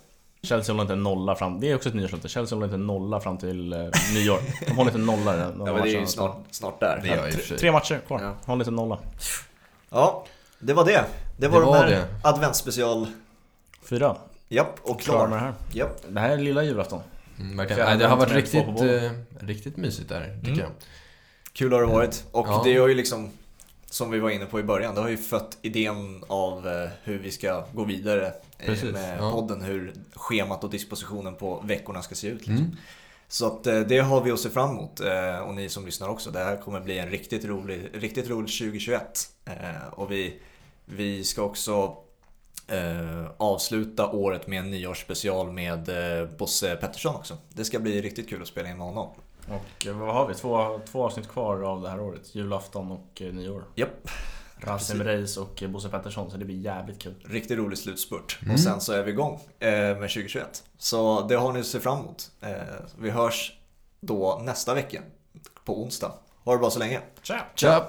Chelsea håller inte en nolla fram, det är också ett nyårslöfte. Chelsea håller inte en nolla fram till eh, nyår. De håller inte en nolla. ja men det är ju snart, snart där. Det gör tre, tre matcher kvar, ja. håller inte en nolla. Ja, det var det. Det var, det var de här adventsspecial... Fyra. Japp, och klar. klar med det här. Japp. Det här är lilla julafton. Mm, verkligen. det har varit riktigt, eh, riktigt mysigt där, tycker mm. jag. Kul har det varit. Och ja. det har ju liksom som vi var inne på i början, det har ju fött idén av eh, hur vi ska gå vidare Precis, med ja. podden. Hur schemat och dispositionen på veckorna ska se ut. Liksom. Mm. Så att eh, det har vi att se fram emot och ni som lyssnar också. Det här kommer bli en riktigt rolig, riktigt rolig 2021. Och vi, vi ska också avsluta året med en nyårsspecial med Bosse Pettersson också. Det ska bli riktigt kul att spela in med honom. Och eh, vad har vi? Två, två avsnitt kvar av det här året. Julafton och eh, nyår. Japp. Rasim Reis och eh, Bosse Pettersson, så det blir jävligt kul. Riktigt rolig slutspurt. Mm. Och sen så är vi igång med 2021. Så det har ni att se fram emot. Vi hörs då nästa vecka, på onsdag. Ha det bra så länge. Tja! Tja!